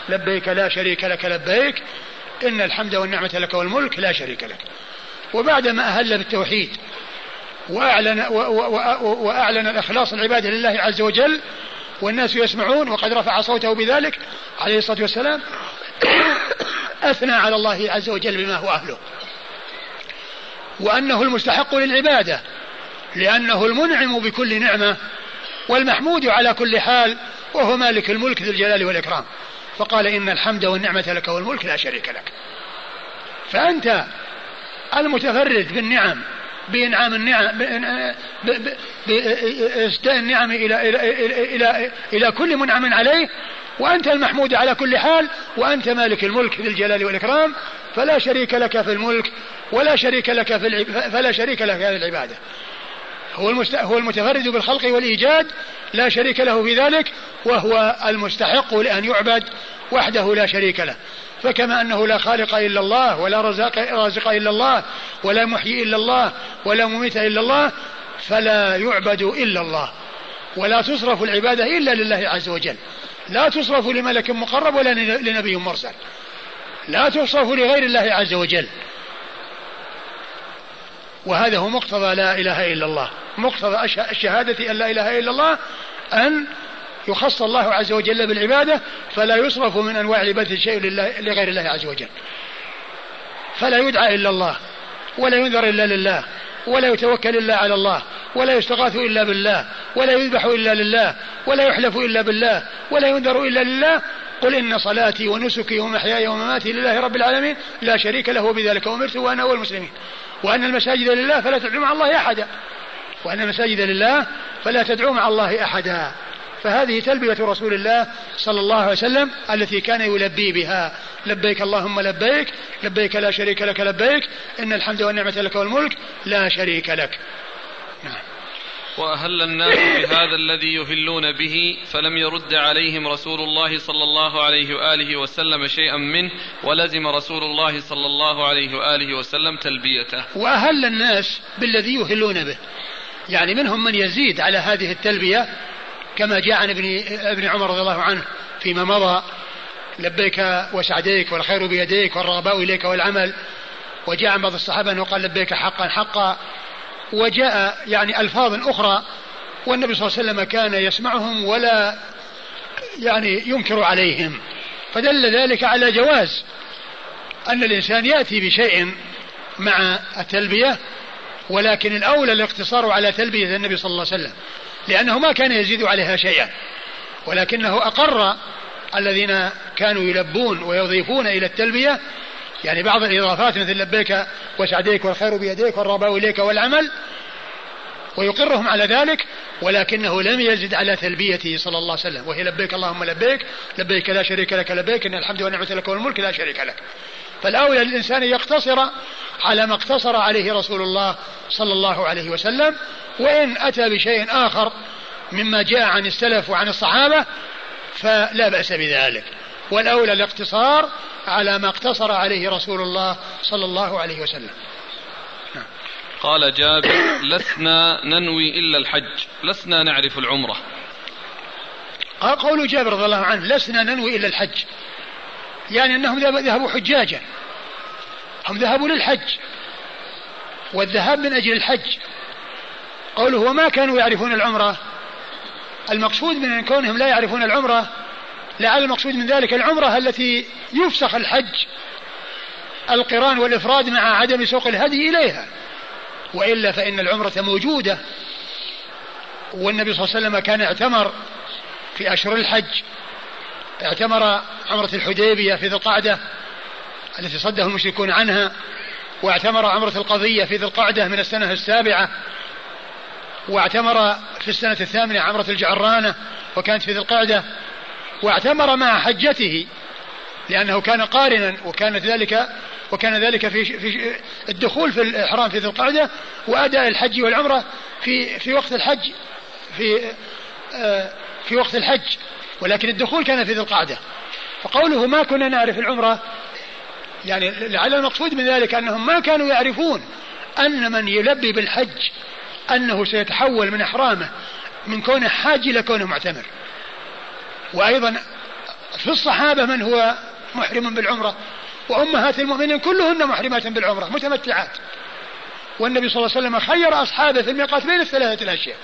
A: لبيك لا شريك لك لبيك. إن الحمد والنعمة لك والملك لا شريك لك. وبعدما أهل بالتوحيد وأعلن, وأعلن الإخلاص العبادة لله عز وجل والناس يسمعون وقد رفع صوته بذلك عليه الصلاة والسلام. أثنى على الله عز وجل بما هو أهله. وأنه المستحق للعبادة لأنه المنعم بكل نعمة والمحمود على كل حال وهو مالك الملك ذي الجلال والإكرام. فقال إن الحمد والنعمة لك والملك لا شريك لك. فأنت المتفرد بالنعم بإنعام النعم بإسداء النعم إلى إلى إلى إلى, إلى كل منعم عليه وأنت المحمود على كل حال وأنت مالك الملك ذي الجلال والإكرام فلا شريك لك في الملك ولا شريك لك في فلا شريك لك في العبادة. هو هو المتفرد بالخلق والإيجاد لا شريك له في ذلك وهو المستحق لأن يعبد وحده لا شريك له. فكما أنه لا خالق إلا الله ولا رزاق رازق إلا الله ولا محيي إلا الله ولا مميت إلا الله فلا يعبد إلا الله. ولا تصرف العبادة إلا لله عز وجل. لا تصرف لملك مقرب ولا لنبي مرسل. لا تصرف لغير الله عز وجل. وهذا هو مقتضى لا إله إلا الله. مقتضى الشهادة أن لا إله إلا الله أن يخص الله عز وجل بالعبادة فلا يصرف من أنواع العبادة شيء لغير الله عز وجل. فلا يدعى إلا الله ولا ينذر إلا لله. ولا يتوكل إلا على الله ولا يستغاث إلا بالله ولا يذبح إلا لله ولا يحلف إلا بالله ولا ينذر إلا لله. قل إن صلاتي ونسكي ومحياي ومماتي لله رب العالمين لا شريك له وبذلك أمرت وأنا أول المسلمين. وأن المساجد لله فلا تدعو مع الله أحدا. وأن المساجد لله فلا تدعو مع الله أحدا. فهذه تلبية رسول الله صلى الله عليه وسلم التي كان يلبي بها. لبيك اللهم لبيك لبيك لا شريك لك لبيك إن الحمد والنعمة لك والملك لا شريك لك.
B: نعم. وأهل الناس بهذا الذي يهلون به فلم يرد عليهم رسول الله صلى الله عليه وآله وسلم شيئا منه ولزم رسول الله صلى الله عليه وآله وسلم تلبيته.
A: وأهل الناس بالذي يهلون به. يعني منهم من يزيد على هذه التلبية كما جاء عن ابن ابن عمر رضي الله عنه فيما مضى لبيك وسعديك والخير بيديك والرغباء إليك والعمل. وجاء عن بعض الصحابة أنه قال لبيك حقا حقا. وجاء يعني ألفاظ أخرى والنبي صلى الله عليه وسلم كان يسمعهم ولا يعني ينكر عليهم. فدل ذلك على جواز أن الإنسان يأتي بشيء مع التلبية ولكن الأولى الاقتصار على تلبية النبي صلى الله عليه وسلم. لأنه ما كان يزيد عليها شيئا. ولكنه أقر الذين كانوا يلبون ويضيفون إلى التلبية. يعني بعض الإضافات مثل لبيك وسعديك والخير بيديك والرباء إليك والعمل. ويقرهم على ذلك ولكنه لم يزد على تلبيته صلى الله عليه وسلم. وهي لبيك اللهم لبيك لبيك لا شريك لك لبيك إن الحمد والنعمة لك والملك لا شريك لك. فالأولى للإنسان يقتصر على ما اقتصر عليه رسول الله صلى الله عليه وسلم وإن أتى بشيء آخر مما جاء عن السلف وعن الصحابة فلا بأس بذلك. والأولى الاقتصار على ما اقتصر عليه رسول الله صلى الله عليه وسلم.
B: نعم. قال جابر لسنا ننوي إلا الحج لسنا نعرف العمرة.
A: قول جابر رضي الله عنه لسنا ننوي إلا الحج. يعني أنهم ذهبوا حجاجا. هم ذهبوا للحج. والذهاب من أجل الحج. قوله وما كانوا يعرفون العمرة. المقصود من كونهم لا يعرفون العمرة لعل المقصود من ذلك العمرة التي يفسخ الحج. القران والإفراد مع عدم سوق الهدي إليها. وإلا فإن العمرة موجودة. والنبي صلى الله عليه وسلم كان اعتمر في أشهر الحج. اعتمر عمرة الحديبية في ذي القعدة التي صده المشركون عنها واعتمر عمرة القضية في ذي القعدة من السنة السابعة واعتمر في السنة الثامنة عمرة الجعرانة وكانت في ذي القعدة واعتمر مع حجته لأنه كان قارنا وكانت ذلك وكان ذلك في في الدخول في الإحرام في ذي القعدة وأداء الحج والعمرة في في وقت الحج في آه، في وقت الحج. ولكن الدخول كان في ذي القعدة. فقوله ما كنا نعرف العمرة يعني لعل المقصود من ذلك أنهم ما كانوا يعرفون أن من يلبي بالحج أنه سيتحول من إحرامه من كونه حاج إلى كونه معتمر. وأيضا في الصحابة من هو محرم بالعمرة؟ وأمهات المؤمنين كلهن محرمات بالعمرة متمتعات. والنبي صلى الله عليه وسلم خير أصحابه في الميقات بين الثلاثة الأشياء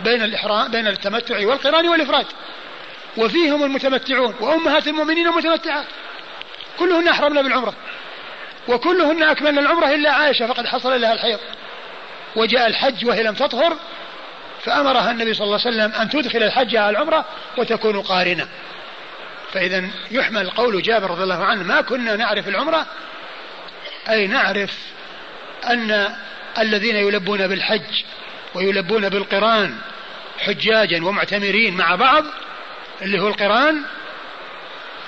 A: بين الإحرام بين التمتع والقران والإفراد. وفيهم المتمتعون وأمهات المؤمنين المتمتعات. كلهن أحرمنا بالعمرة. وكلهن أكملن العمرة إلا عائشة فقد حصل لها الحيض. وجاء الحج وهي لم تطهر فأمرها النبي صلى الله عليه وسلم أن تدخل الحج على العمرة وتكون قارنة. فإذا يحمل قول جابر رضي الله عنه ما كنا نعرف العمرة. أي نعرف أن الذين يلبون بالحج ويلبون بالقرآن حجاجا ومعتمرين مع بعض اللي هو القرآن؟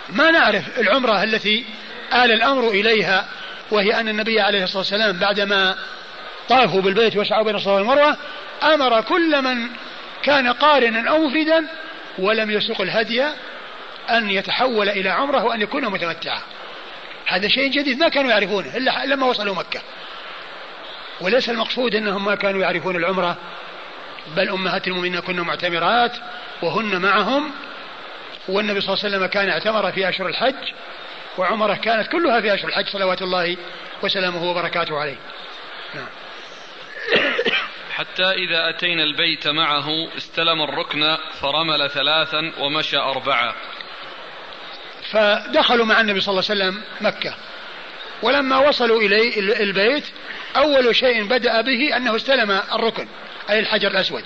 A: ما نعرف العمرة التي آل الأمر إليها وهي أن النبي عليه الصلاة والسلام بعدما طافوا بالبيت وسعوا بين الصفا والمروة أمر كل من كان قارنا أو مفردا ولم يسوق الهدي أن يتحول إلى عمرة وأن يكون متمتعا. هذا شيء جديد ما كانوا يعرفونه إلا لما وصلوا مكة. وليس المقصود أنهم ما كانوا يعرفون العمرة بل أمهات المؤمنين كن معتمرات وهن معهم والنبي صلى الله عليه وسلم كان اعتمر في أشهر الحج وعمره كانت كلها في أشهر الحج صلوات الله وسلامه وبركاته عليه. نعم.
B: حتى إذا أتينا البيت معه استلم الركن فرمل ثلاثا ومشى أربعة.
A: فدخلوا مع النبي صلى الله عليه وسلم مكة. ولما وصلوا إليه البيت أول شيء بدأ به أنه استلم الركن أي الحجر الأسود.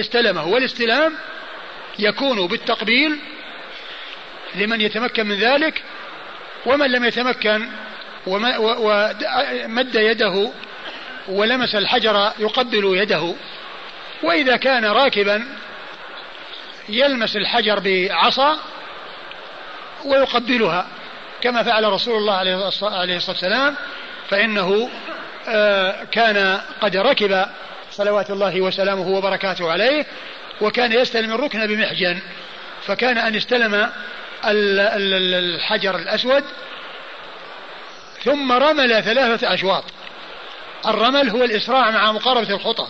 A: استلمه والاستلام يكون بالتقبيل لمن يتمكن من ذلك ومن لم يتمكن ومد يده ولمس الحجر يقبل يده. وإذا كان راكبا يلمس الحجر بعصا ويقبلها كما فعل رسول الله عليه الصلاة والسلام فإنه آه، كان قد ركب صلوات الله وسلامه وبركاته عليه وكان يستلم الركن بمحجن فكان أن استلم الحجر الأسود ثم رمل ثلاثة أشواط. الرمل هو الإسراع مع مقاربة الخطى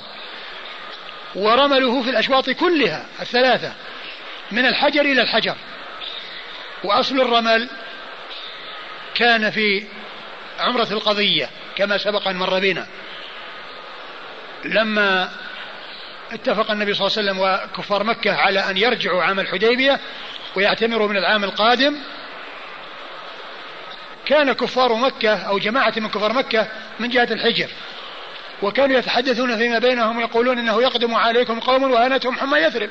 A: ورمله في الأشواط كلها الثلاثة من الحجر إلى الحجر. وأصل الرمل كان في عمرة القضية كما سبق أن مر بنا. لما اتفق النبي صلى الله عليه وسلم وكفار مكة على أن يرجعوا عام الحديبية ويعتمروا من العام القادم. كان كفار مكة أو جماعة من كفار مكة من جهة الحجر. وكانوا يتحدثون فيما بينهم يقولون إنه يقدم عليكم قوم وهانتهم حمى يثرب.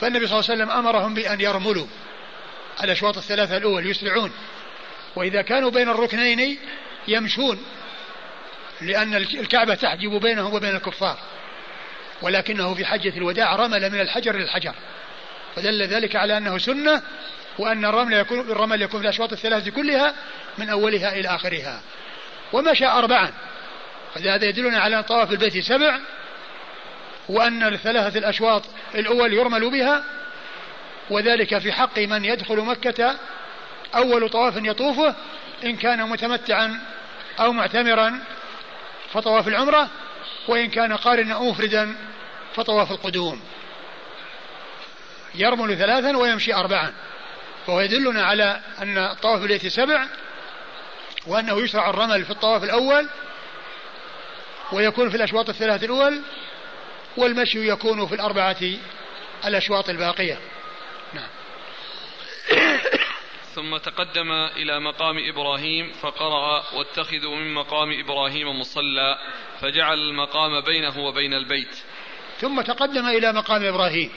A: فالنبي صلى الله عليه وسلم أمرهم بأن يرملوا الاشواط الثلاثة الأول يسرعون. وإذا كانوا بين الركنين يمشون لأن الكعبة تحجب بينهم وبين الكفار. ولكنه في حجة الوداع رمل من الحجر للحجر. فدل ذلك على أنه سنة وأن الرمل يكون الرمل يكون في الأشواط الثلاثه كلها من أولها إلى آخرها. ومشى اربعا. فهذا يدلنا على أن طواف البيت سبع وأن الثلاثة الأشواط الأول يرمل بها وذلك في حق من يدخل مكة أول طواف يطوفه إن كان متمتعا أو معتمرا فطواف العمرة وإن كان قارنا أو مفردا فطواف القدوم. يرمل ثلاثا ويمشي أربعا. فهو يدلنا على أن طواف البيت سبع وأنه يشرع الرمل في الطواف الأول ويكون في الأشواط الثلاثة الأول والمشي يكون في الأربعة الأشواط الباقية. نعم.
B: ثم تقدم إلى مقام إبراهيم فقرأ واتخذوا من مقام إبراهيم مصلى فجعل المقام بينه وبين البيت.
A: ثم تقدم إلى مقام إبراهيم.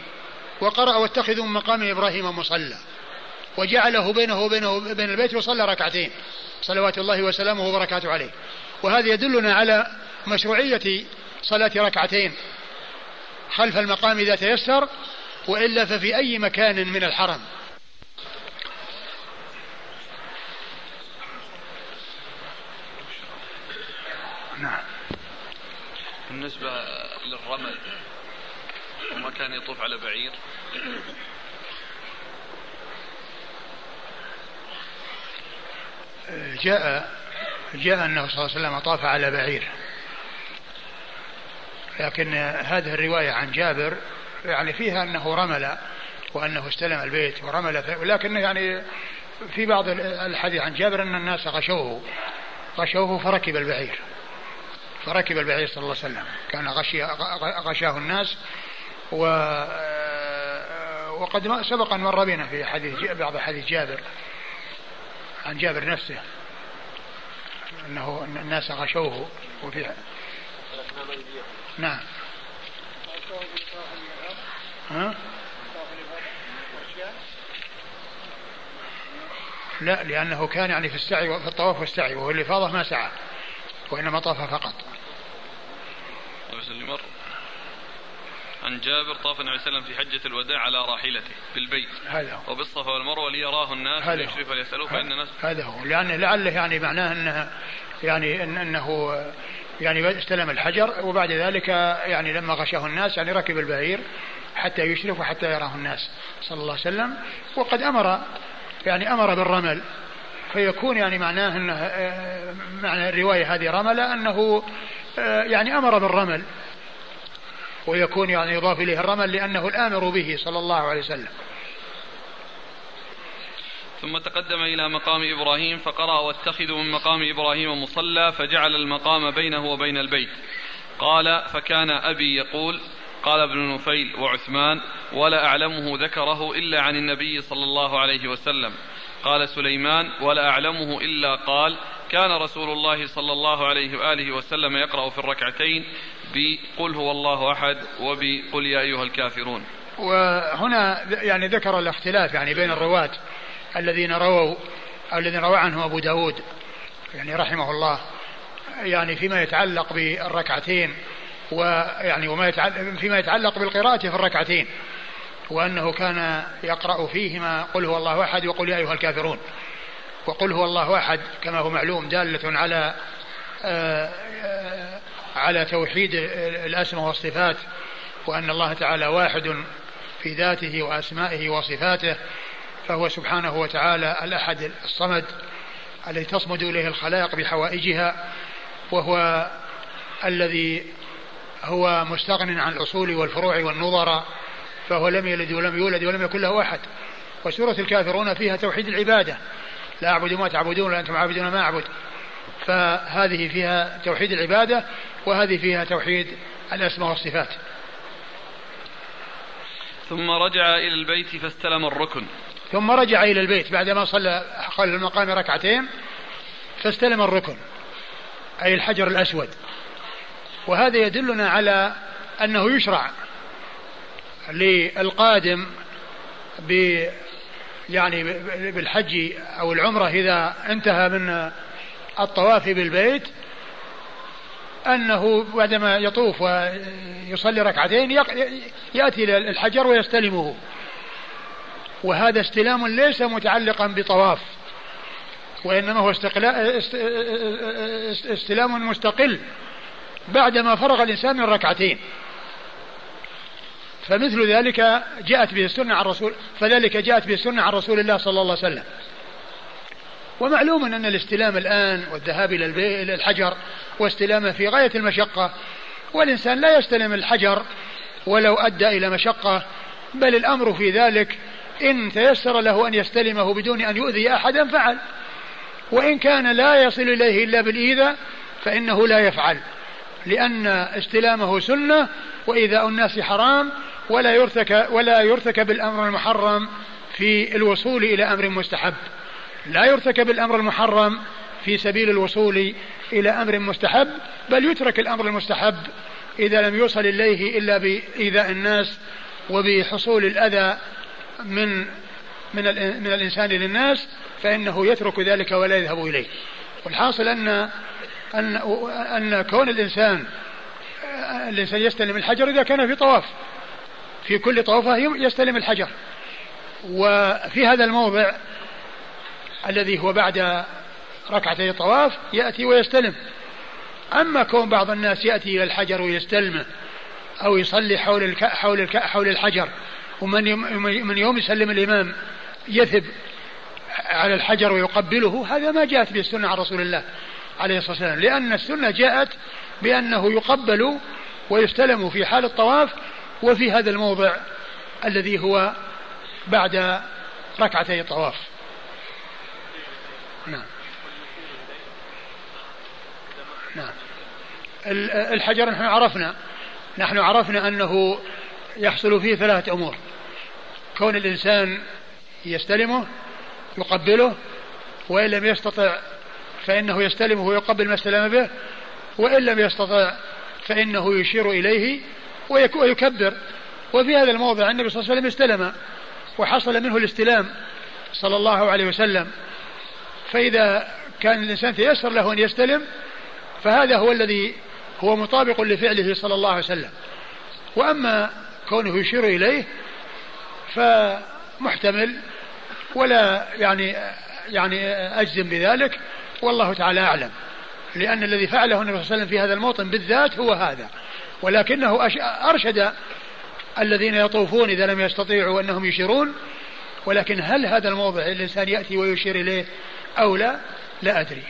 A: وقرأ واتخذوا من مقام إبراهيم مصلى. وجعله بينه وبينه بين البيت وصلى ركعتين. صلوات الله وسلامه وبركاته عليه. وهذا يدلنا على مشروعية صلاة ركعتين خلف المقام إذا تيسر وإلا ففي أي مكان من الحرم.
B: نعم. بالنسبة كان يطوف على بعير.
A: جاء جاء أنه صلى الله عليه وسلم طاف على بعير. لكن هذه الرواية عن جابر يعني فيها أنه رمل وأنه استلم البيت ورمل ولكن يعني في بعض الحديث عن جابر أن الناس غشوه غشوه فركب البعير. فركب البعير صلى الله عليه وسلم. كان غشي غشاه الناس و وقد سبق أن مر بنا في حديث بعض حديث جابر عن جابر نفسه أنه الناس غشوه وفي نعم. ها؟ لا لأنه كان يعني في السعي في الطواف والسعي وهو الإفاضة ما سعى وإنما طاف فقط.
B: طيب عن جابر طاف النبي صلى الله عليه وسلم في حجة الوداع على راحلته بالبيت.
A: هذا
B: هو. وبالصفا والمروة ليراه الناس ويشرف ليسألوه فإن الناس
A: هذا هو. لأن لعله يعني معناه أنه يعني إن أنه يعني استلم الحجر وبعد ذلك يعني لما غشاه الناس يعني ركب البعير حتى يشرف وحتى يراه الناس صلى الله عليه وسلم. وقد أمر يعني أمر بالرمل. فيكون يعني معناه أنه معنى الرواية هذه رمل أنه يعني أمر بالرمل. ويكون يعني يضاف إليه الرمل لأنه الآمر به صلى الله عليه وسلم.
B: ثم تقدم إلى مقام إبراهيم فقرأ واتخذوا من مقام إبراهيم مصلى فجعل المقام بينه وبين البيت. قال فكان أبي يقول قال ابن نفيل وعثمان ولا أعلمه ذكره إلا عن النبي صلى الله عليه وسلم قال سليمان ولا أعلمه إلا قال كان رسول الله صلى الله عليه وآله وسلم يقرأ في الركعتين بقل هو الله أحد وبقل يا أيها الكافرون.
A: وهنا يعني ذكر الاختلاف يعني بين الرواة الذين رووا الذين روى عنه أبو داود يعني رحمه الله يعني فيما يتعلق بالركعتين ويعني وما يتعلق فيما يتعلق بالقراءة في الركعتين وأنه كان يقرأ فيهما قل هو الله أحد وقل يا أيها الكافرون. وقل هو الله أحد كما هو معلوم دالة على آه، آه، على توحيد الأسماء والصفات وأن الله تعالى واحد في ذاته وأسمائه وصفاته فهو سبحانه وتعالى الأحد الصمد الذي تصمد إليه الخلائق بحوائجها وهو الذي هو مستغن عن الأصول والفروع والنظر فهو لم يلد ولم يولد ولم يكن له أحد. وسورة الكافرون فيها توحيد العبادة. لا أعبد ما تعبدون ولا أنتم عابدون ما أعبد. فهذه فيها توحيد العبادة وهذه فيها توحيد الأسماء والصفات.
B: ثم رجع إلى البيت فاستلم الركن.
A: ثم رجع إلى البيت بعدما صلى خلف المقام ركعتين فاستلم الركن أي الحجر الأسود. وهذا يدلنا على أنه يشرع للقادم ب يعني بالحج أو العمرة إذا انتهى من الطواف بالبيت أنه بعدما يطوف ويصلي ركعتين يأتي إلى الحجر ويستلمه. وهذا استلام ليس متعلقا بطواف وإنما هو استلام مستقل بعدما فرغ الإنسان من ركعتين. فمثل ذلك جاءت به السنة عن رسول فذلك جاءت به السنة عن رسول الله صلى الله عليه وسلم. ومعلوم أن الاستلام الآن والذهاب إلى الحجر واستلامه في غاية المشقة والإنسان لا يستلم الحجر ولو أدى إلى مشقة بل الأمر في ذلك إن تيسر له أن يستلمه بدون أن يؤذي أحدا فعل وإن كان لا يصل إليه إلا بالإيذاء فإنه لا يفعل لأن استلامه سنة وإيذاء الناس حرام ولا يرتكب ولا يرتكب الأمر المحرم في الوصول إلى أمر مستحب. لا يرتكب الأمر المحرم في سبيل الوصول إلى أمر مستحب بل يترك الأمر المستحب إذا لم يوصل إليه إلا بإيذاء الناس وبحصول الأذى من من من الإنسان للناس فإنه يترك ذلك ولا يذهب إليه. والحاصل أن أن أن كون الإنسان الإنسان يستلم الحجر إذا كان في طواف. في كل طوفة يستلم الحجر. وفي هذا الموضع الذي هو بعد ركعتي الطواف يأتي ويستلم. أما كون بعض الناس يأتي إلى الحجر ويستلمه أو يصلي حول الك... حول الك... حول الحجر ومن يوم... من يوم يسلم الإمام يثب على الحجر ويقبله هذا ما جاءت به السنة عن رسول الله عليه الصلاة والسلام. لأن السنة جاءت بأنه يقبل ويستلم في حال الطواف وفي هذا الموضع الذي هو بعد ركعتي الطواف نعم. نعم. الحجر نحن عرفنا. نحن عرفنا أنه يحصل فيه ثلاثة أمور. كون الإنسان يستلمه يقبله وإن لم يستطع فإنه يستلمه ويقبل ما استلم به وإن لم يستطع فإنه يشير إليه ويكبر. وفي هذا الموضع النبي صلى الله عليه وسلم استلم وحصل منه الاستلام صلى الله عليه وسلم. فإذا كان الإنسان تيسر له أن يستلم فهذا هو الذي هو مطابق لفعله صلى الله عليه وسلم. وأما كونه يشير إليه فمحتمل ولا يعني يعني أجزم بذلك والله تعالى أعلم. لأن الذي فعله النبي صلى الله عليه وسلم في هذا الموطن بالذات هو هذا. ولكنه أرشد الذين يطوفون إذا لم يستطيعوا أنهم يشيرون ولكن هل هذا الموضع الإنسان يأتي ويشير إليه؟ أو لا لا أدري.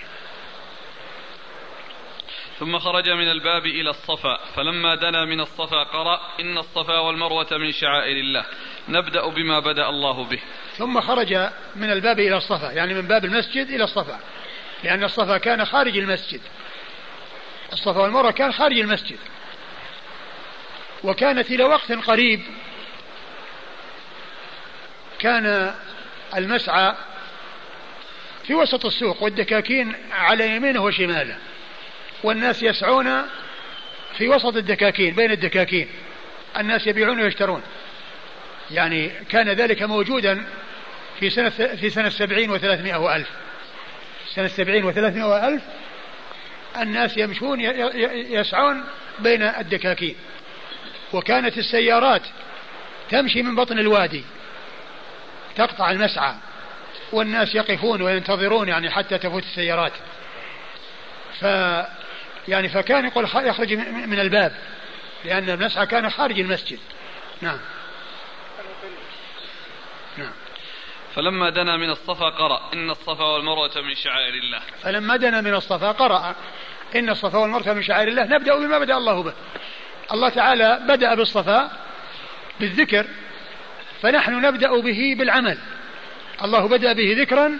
B: ثم خرج من الباب إلى الصفا فلما دنا من الصفا قرأ إن الصفا والمروة من شعائر الله. نبدأ بما بدأ الله به.
A: ثم خرج من الباب إلى الصفا يعني من باب المسجد إلى الصفا لأن الصفا كان خارج المسجد. الصفا والمروة كان خارج المسجد. وكانت إلى وقت قريب كان المسعى في وسط السوق والدكاكين على يمينه وشماله. والناس يسعون في وسط الدكاكين بين الدكاكين. الناس يبيعون ويشترون. يعني كان ذلك موجودا في سنة في سنة سبعين وثلاثمائة وألف. سنة سبعين وثلاثمائة وألف الناس يمشون يسعون بين الدكاكين. وكانت السيارات تمشي من بطن الوادي تقطع المسعى. والناس يقفون وينتظرون يعني حتى تفوت السيارات. ف يعني فكان يقول يخرج من الباب لأن المسعى كان خارج المسجد. نعم.
B: نعم. فلما دنا من الصفا قرأ إن الصفا والمروة من شعائر الله.
A: فلما دنا من الصفا قرأ إن الصفا والمروة من شعائر الله. نبدأ بما بدأ الله به. الله تعالى بدأ بالصفا بالذكر فنحن نبدأ به بالعمل. الله بدأ به ذكرا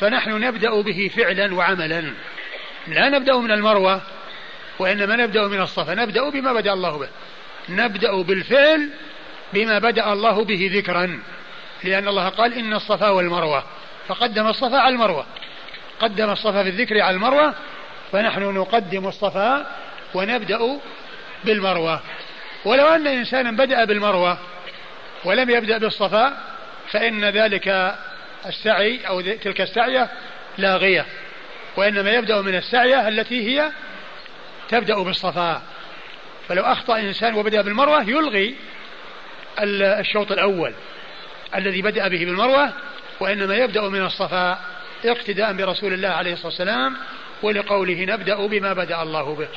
A: فنحن نبدأ به فعلا وعملا. لا نبدأ من المروة وإنما نبدأ من الصفا. نبدأ بما بدأ الله به. نبدأ بالفعل بما بدأ الله به ذكرا. لأن الله قال إن الصفا والمروة. فقدم الصفا على المروة. قدم الصفا في الذكر على المروة فنحن نقدم الصفا ونبدأ بالمروة. ولو أن إنسانا بدأ بالمروة ولم يبدأ بالصفا فإن ذلك السعي أو تلك السعية لاغية وإنما يبدأ من السعية التي هي تبدأ بالصفا فلو أخطأ إنسان وبدأ بالمروة يلغي الشوط الأول الذي بدأ به بالمروة وإنما يبدأ من الصفا اقتداء برسول الله عليه الصلاة والسلام ولقوله نبدأ بما بدأ الله به.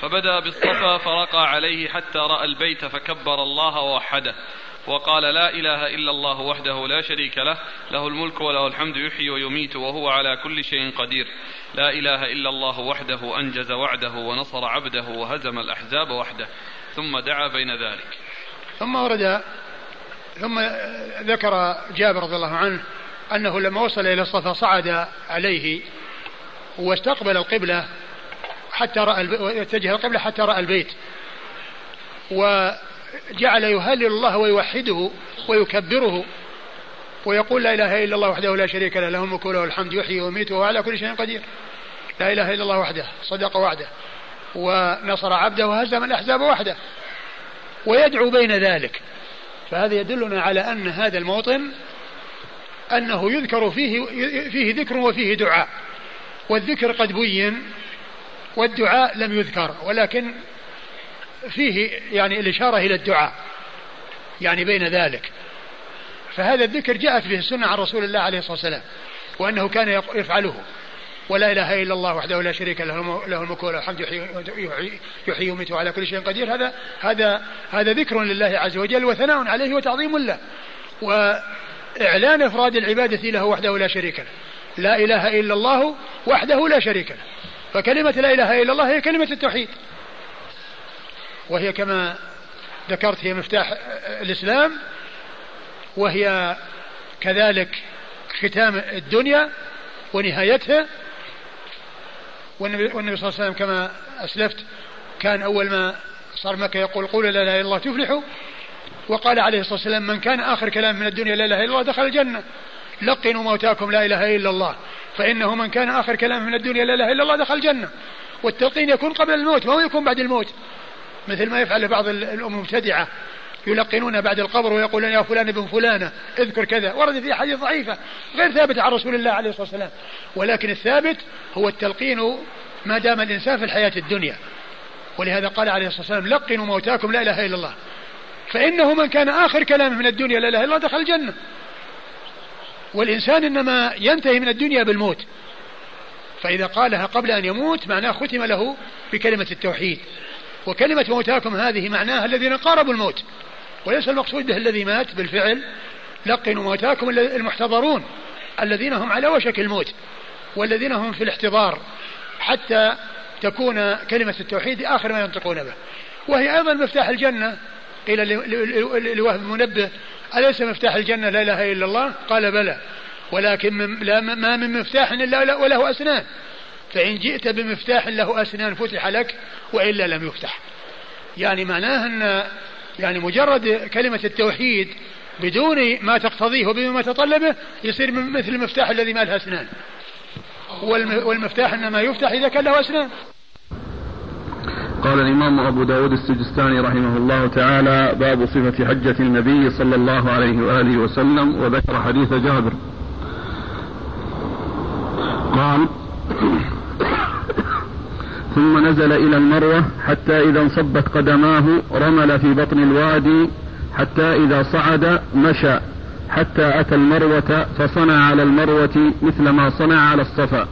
B: فبدأ بالصفا فرقى عليه حتى رأى البيت فكبر الله ووحده. وقال لا إله إلا الله وحده لا شريك له له الملك وله الحمد يحيي ويميت وهو على كل شيء قدير. لا إله إلا الله وحده أنجز وعده ونصر عبده وهزم الأحزاب وحده ثم دعا بين ذلك.
A: ثم ورد ثم ذكر جابر رضي الله عنه أنه لما وصل إلى الصفا صعد عليه واستقبل القبلة حتى رأى اتجه القبلة حتى رأى البيت. وجعل يهلل الله ويوحده ويكبره ويقول لا إله إلا الله وحده لا شريك له له الملك وله الحمد يحيي ويميت وهو على كل شيء قدير. لا إله إلا الله وحده صدق وعده ونصر عبده وهزم الأحزاب وحده ويدعو بين ذلك. فهذا يدلنا على أن هذا الموطن أنه يذكر فيه فيه ذكر وفيه دعاء والذكر قد بين والدعاء لم يذكر ولكن فيه يعني الإشارة إلى الدعاء يعني بين ذلك. فهذا الذكر جاءت به السنة عن رسول الله عليه الصلاة والسلام وأنه كان يفعله. ولا إله إلا الله وحده لا شريك له له الملك وله الحمد يحيي ويميت على كل شيء قدير. هذا هذا هذا ذكر لله عز وجل وثناء عليه وتعظيم له. وإعلان إفراد العبادة له وحده لا شريك له. لا إله إلا الله وحده لا شريك له. فكلمة لا إله إلا الله هي كلمة التوحيد. وهي كما ذكرت هي مفتاح الإسلام وهي كذلك ختام الدنيا ونهايتها. والنبي, صلى الله عليه وسلم كما أسلفت كان أول ما صار مكة يقول قولوا لا إله إلا الله تفلحوا. وقال عليه الصلاة والسلام من كان آخر كلام من الدنيا لا إله إلا الله دخل الجنة. لقنوا موتاكم لا إله إلا الله. فإنه من كان آخر كلام من الدنيا لا إله إلا الله دخل الجنة. والتلقين يكون قبل الموت ما هو يكون بعد الموت. مثل ما يفعل بعض الأمم المبتدعة. يلقنون بعد القبر ويقولون يا فلان ابن فلانة اذكر كذا. ورد في حديث ضعيفة غير ثابت عن رسول الله عليه الصلاة والسلام. ولكن الثابت هو التلقين ما دام الإنسان في الحياة الدنيا. ولهذا قال عليه الصلاة والسلام لقنوا موتاكم لا إله إلا الله. فإنه من كان آخر كلامه من الدنيا لا إله إلا الله دخل الجنة. والإنسان إنما ينتهي من الدنيا بالموت. فإذا قالها قبل أن يموت معناه ختم له بكلمة التوحيد. وكلمة موتاكم هذه معناها الذين قاربوا الموت. وليس المقصود به الذي مات بالفعل. لقنوا موتاكم المحتضرون الذين هم على وشك الموت والذين هم في الاحتضار حتى تكون كلمة التوحيد آخر ما ينطقون به. وهي أيضا مفتاح الجنة. قيل لوهب المنبه أليس مفتاح الجنة لا إله إلا الله؟ قال بلى. ولكن لا ما من مفتاح إلا وله أسنان. فإن جئت بمفتاح له أسنان فتح لك وإلا لم يفتح. يعني معناه أن يعني مجرد كلمة التوحيد بدون ما تقتضيه وبدون ما تطلبه يصير مثل المفتاح الذي ما له أسنان. والمفتاح إنما يفتح إذا كان له أسنان.
C: قال الإمام أبو داود السجستاني رحمه الله تعالى باب صفة حجة النبي صلى الله عليه وآله وسلم وذكر حديث جابر. قال ثم نزل إلى المروة حتى إذا انصبت قدماه رمل في بطن الوادي حتى إذا صعد مشى حتى أتى المروة فصنع على المروة مثل ما صنع على الصفا.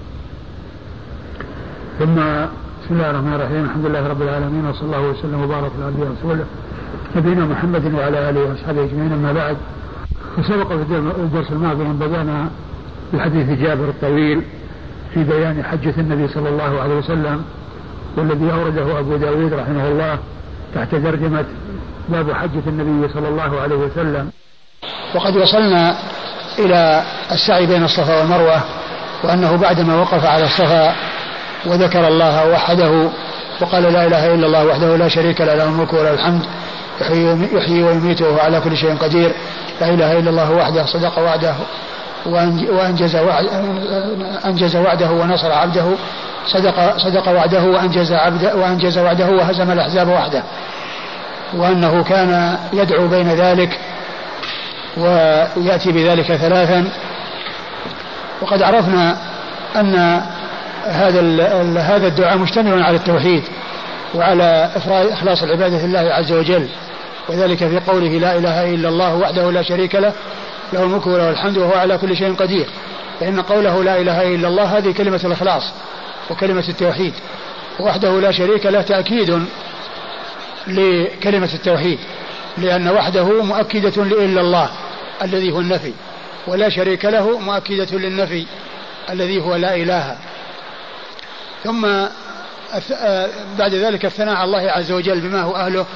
A: ثم بسم الله الرحمن الرحيم. الحمد لله رب العالمين وصلى الله وسلم وبارك على عبده ورسوله. نبينا محمد وعلى آله وأصحابه أجمعين أما بعد فسبق في الدرس الماضي أن بدأنا بحديث جابر الطويل. في بيان حجة النبي صلى الله عليه وسلم والذي أورده أبو داود رحمه الله تحت ترجمة باب حجة النبي صلى الله عليه وسلم. وقد وصلنا إلى السعي بين الصفا والمروة وأنه بعدما وقف على الصفا وذكر الله وحده وقال لا إله إلا الله وحده لا شريك له له الملك وله الحمد يحيي ويميت وهو على كل شيء قدير لا إله إلا الله وحده صدق وعده. وأنجز أنجز وعده ونصر عبده صدق صدق وعده وأنجز عبده وأنجز وعده وهزم الأحزاب وحده. وأنه كان يدعو بين ذلك ويأتي بذلك ثلاثا. وقد عرفنا أن هذا هذا الدعاء مشتمل على التوحيد وعلى إخلاص العبادة لله عز وجل وذلك في قوله لا إله إلا الله وحده لا شريك له له الملك وله الحمد وهو على كل شيء قدير. فإن قوله لا إله إلا الله هذه كلمة الإخلاص وكلمة التوحيد. وحده لا شريك له تأكيد لكلمة التوحيد. لأن وحده مؤكدة لإلا الله الذي هو النفي. ولا شريك له مؤكدة للنفي الذي هو لا إله. ثم بعد ذلك الثناء على الله عز وجل بما هو أهله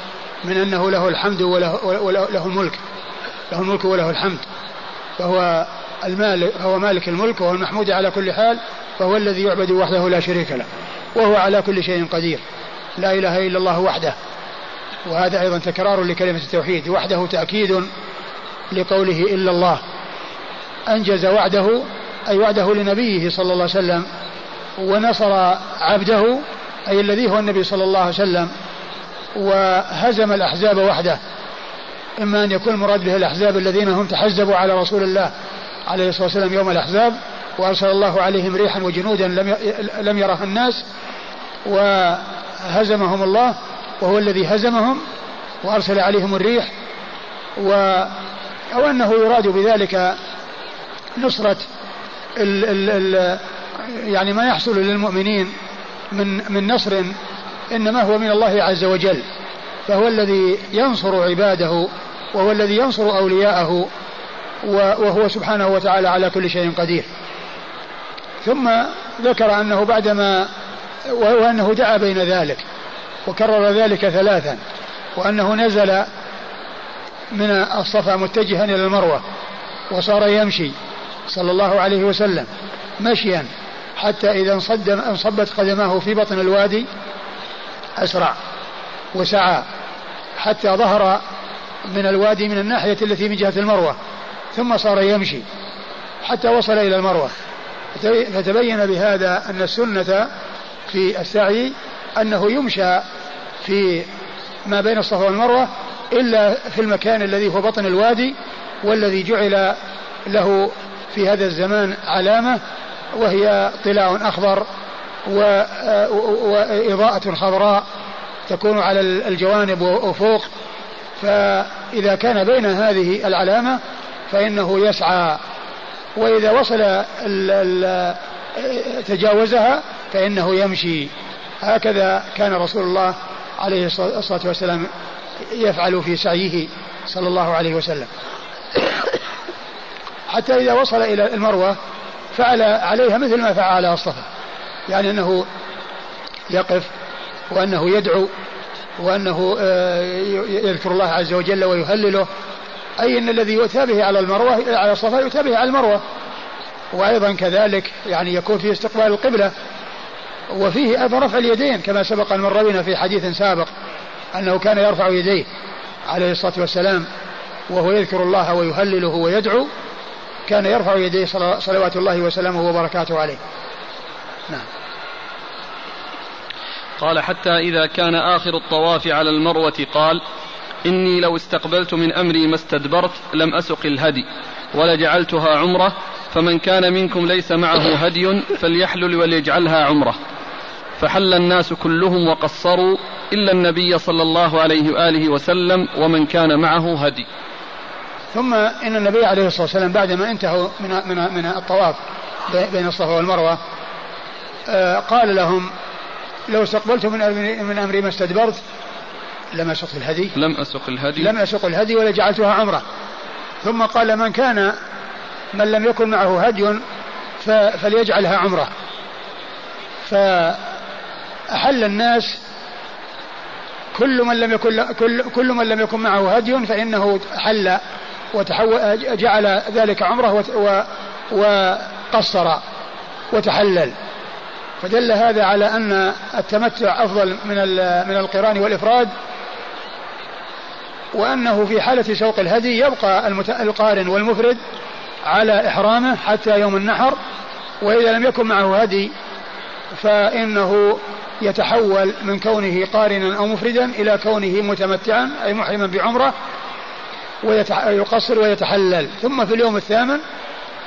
A: من أنه له الحمد وله, وله الملك. له الملك وله الحمد. فهو المالك هو مالك الملك وهو المحمود على كل حال فهو الذي يعبد وحده لا شريك له وهو على كل شيء قدير. لا إله إلا الله وحده. وهذا أيضا تكرار لكلمة التوحيد. وحده تأكيد لقوله إلا الله. أنجز وعده أي وعده لنبيه صلى الله عليه وسلم ونصر عبده أي الذي هو النبي صلى الله عليه وسلم وهزم الأحزاب وحده. إما أن يكون المراد به الأحزاب الذين هم تحزبوا على رسول الله عليه الصلاة والسلام يوم الأحزاب وأرسل الله عليهم ريحا وجنودا لم لم يرها الناس وهزمهم الله وهو الذي هزمهم وأرسل عليهم الريح و أو أنه يراد بذلك نصرة ال ال ال يعني ما يحصل للمؤمنين من من نصر إنما هو من الله عز وجل فهو الذي ينصر عباده وهو الذي ينصر أولياءه وهو سبحانه وتعالى على كل شيء قدير. ثم ذكر أنه بعدما وأنه دعا بين ذلك وكرر ذلك ثلاثا وأنه نزل من الصفا متجها إلى المروة وصار يمشي صلى الله عليه وسلم مشيا حتى إذا انصد انصبت قدماه في بطن الوادي أسرع وسعى حتى ظهر من الوادي من الناحية التي من جهة المروة ثم صار يمشي حتى وصل إلى المروة. فتبين بهذا أن السنة في السعي أنه يمشى في ما بين الصفا والمروة إلا في المكان الذي هو بطن الوادي والذي جعل له في هذا الزمان علامة وهي طلاء أخضر وإضاءة خضراء تكون على الجوانب وفوق فإذا كان بين هذه العلامة فإنه يسعى وإذا وصل ال ال تجاوزها فإنه يمشي. هكذا كان رسول الله عليه الصلاة والسلام يفعل في سعيه صلى الله عليه وسلم. حتى إذا وصل إلى المروة فعل عليها مثل ما فعل على الصفا يعني أنه يقف وأنه يدعو وأنه آه، يذكر الله عز وجل ويهلله. أي أن الذي يؤتى به على المروة على الصفا يؤتى به على المروة. وأيضا كذلك يعني يكون في استقبال القبلة. وفيه أيضا رفع اليدين كما سبق أن مر في حديث سابق أنه كان يرفع يديه عليه الصلاة والسلام وهو يذكر الله ويهلله ويدعو كان يرفع يديه صلوات الله وسلامه وبركاته عليه. نعم.
B: قال حتى إذا كان آخر الطواف على المروة قال إني لو استقبلت من أمري ما استدبرت لم أسق الهدي ولجعلتها عمرة فمن كان منكم ليس معه هدي فليحلل وليجعلها عمرة. فحل الناس كلهم وقصروا إلا النبي صلى الله عليه وآله وسلم ومن كان معه هدي.
A: ثم إن النبي عليه الصلاة والسلام بعدما انتهوا من, من, من الطواف بين الصفا والمروة آه، قال لهم لو استقبلت من من أمري ما استدبرت لم أسق الهدي.
B: لم أسق الهدي.
A: لم أسق الهدي ولا جعلتها عمرة. ثم قال من كان من لم يكن معه هدي فليجعلها عمرة. فأحل الناس كل من لم يكن كل, كل من لم يكن معه هدي فإنه حل وتحول جعل ذلك عمرة وقصر وتحلل. فدل هذا على أن التمتع أفضل من من القران والإفراد وأنه في حالة سوق الهدي يبقى القارن والمفرد على إحرامه حتى يوم النحر وإذا لم يكن معه هدي فإنه يتحول من كونه قارنا أو مفردا إلى كونه متمتعا أي محرما بعمرة ويقصر ويتحلل. ثم في اليوم الثامن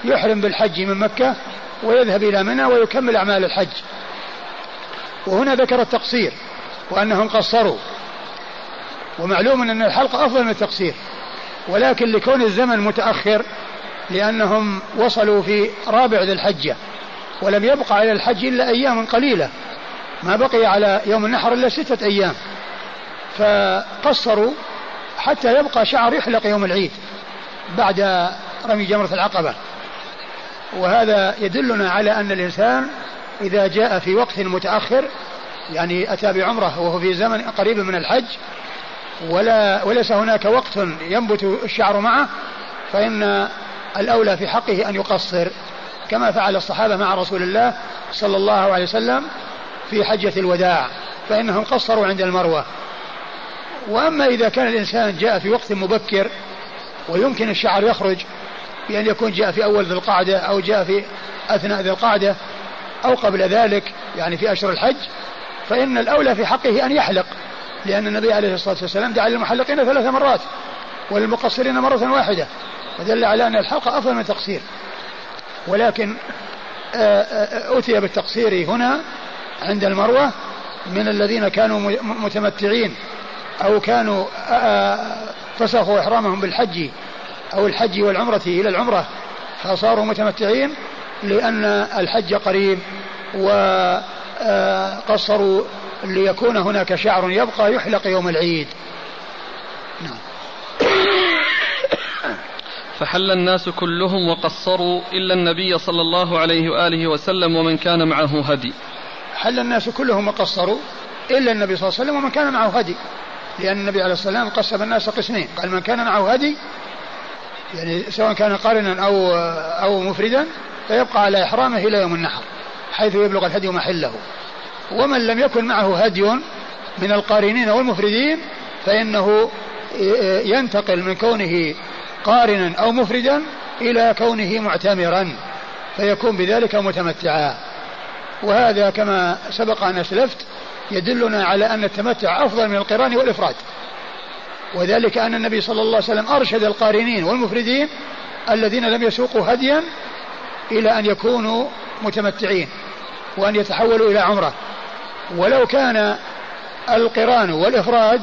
A: يحرم بالحج من مكة ويذهب إلى منى ويكمل أعمال الحج. وهنا ذكر التقصير وأنهم قصروا. ومعلوم أن الحلق أفضل من التقصير. ولكن لكون الزمن متأخر لأنهم وصلوا في رابع ذي الحجة ولم يبقى على الحج إلا أيام قليلة. ما بقي على يوم النحر إلا ستة أيام. فقصروا حتى يبقى شعر يحلق يوم العيد بعد رمي جمرة العقبة. وهذا يدلنا على أن الإنسان إذا جاء في وقت متأخر يعني أتى بعمرة وهو في زمن قريب من الحج ولا وليس هناك وقت ينبت الشعر معه فإن الأولى في حقه أن يقصر كما فعل الصحابة مع رسول الله صلى الله عليه وسلم في حجة الوداع فإنهم قصروا عند المروة. وأما إذا كان الإنسان جاء في وقت مبكر ويمكن الشعر يخرج بأن يكون جاء في أول ذي القعدة أو جاء في أثناء ذي القعدة أو قبل ذلك يعني في أشهر الحج فإن الأولى في حقه أن يحلق لأن النبي عليه الصلاة والسلام دعا للمحلقين ثلاث مرات وللمقصرين مرة واحدة ودل على أن الحلق أفضل من التقصير. ولكن آه، آه، أتي بالتقصير هنا عند المروة من الذين كانوا متمتعين أو كانوا آه، فسخوا إحرامهم بالحج أو الحج والعمرة إلى العمرة. فصاروا متمتعين لأن الحج قريب وقصروا ليكون هناك شعر يبقى يحلق يوم العيد. نعم.
B: فحل الناس كلهم وقصروا إلا النبي صلى الله عليه وآله وسلم ومن كان معه هدي.
A: حل الناس كلهم وقصروا إلا النبي صلى الله عليه وسلم ومن كان معه هدي. لأن النبي عليه الصلاة والسلام قسم الناس قسمين. قال من كان معه هدي يعني سواء كان قارنا أو أو مفردا فيبقى على إحرامه إلى يوم النحر حيث يبلغ الهدي محله. ومن لم يكن معه هدي من القارنين والمفردين فإنه ينتقل من كونه قارنا أو مفردا إلى كونه معتمرا فيكون بذلك متمتعا. وهذا كما سبق أن أسلفت يدلنا على أن التمتع أفضل من القران والإفراد. وذلك أن النبي صلى الله عليه وسلم أرشد القارنين والمفردين الذين لم يسوقوا هديا إلى أن يكونوا متمتعين وأن يتحولوا إلى عمرة. ولو كان القران والإفراد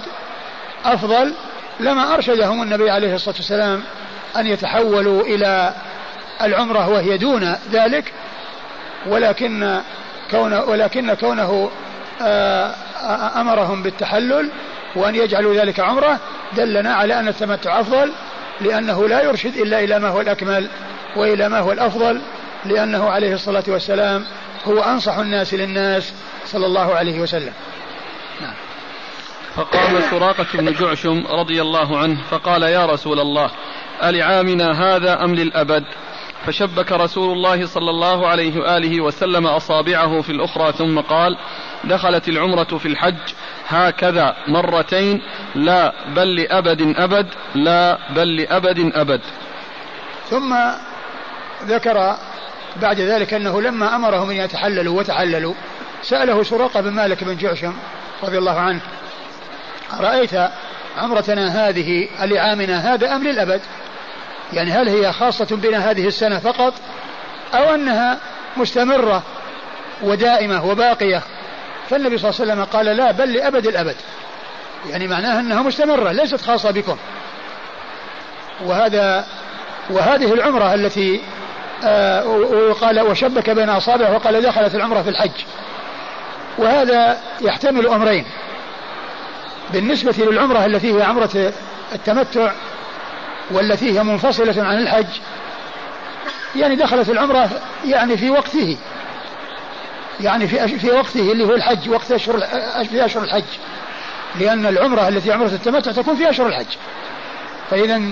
A: أفضل لما أرشدهم النبي عليه الصلاة والسلام أن يتحولوا إلى العمرة وهي دون ذلك ولكن كون ولكن كونه آه، أمرهم بالتحلل وأن يجعلوا ذلك عمرة دلنا على أن التمتع أفضل لأنه لا يرشد إلا إلى ما هو الأكمل وإلى ما هو الأفضل لأنه عليه الصلاة والسلام هو أنصح الناس للناس صلى الله عليه وسلم.
B: نعم. فقام سراقة بن جعشم رضي الله عنه فقال يا رسول الله ألعامنا هذا أم للأبد؟ فشبك رسول الله صلى الله عليه وآله وسلم أصابعه في الأخرى ثم قال دخلت العمرة في الحج هكذا مرتين لا بل لأبد أبد لا بل لأبد أبد.
A: ثم ذكر بعد ذلك أنه لما أمرهم أن يتحللوا وتحللوا سأله سراقة بن مالك بن جعشم رضي الله عنه رأيت عمرتنا هذه لعامنا هذا أم للأبد؟ يعني هل هي خاصة بنا هذه السنة فقط أو أنها مستمرة ودائمة وباقية؟ فالنبي صلى الله عليه وسلم قال لا بل لأبد الأبد. يعني معناها أنها مستمرة ليست خاصة بكم. وهذا وهذه العمرة التي آه وقال وشبك بين أصابعه وقال دخلت العمرة في الحج. وهذا يحتمل أمرين. بالنسبة للعمرة التي هي عمرة التمتع والتي هي منفصلة عن الحج يعني دخلت العمرة يعني في وقته. يعني في في وقته اللي هو الحج وقت أشهر في أشهر الحج. لأن العمرة التي عمرة التمتع تكون في أشهر الحج. فاذا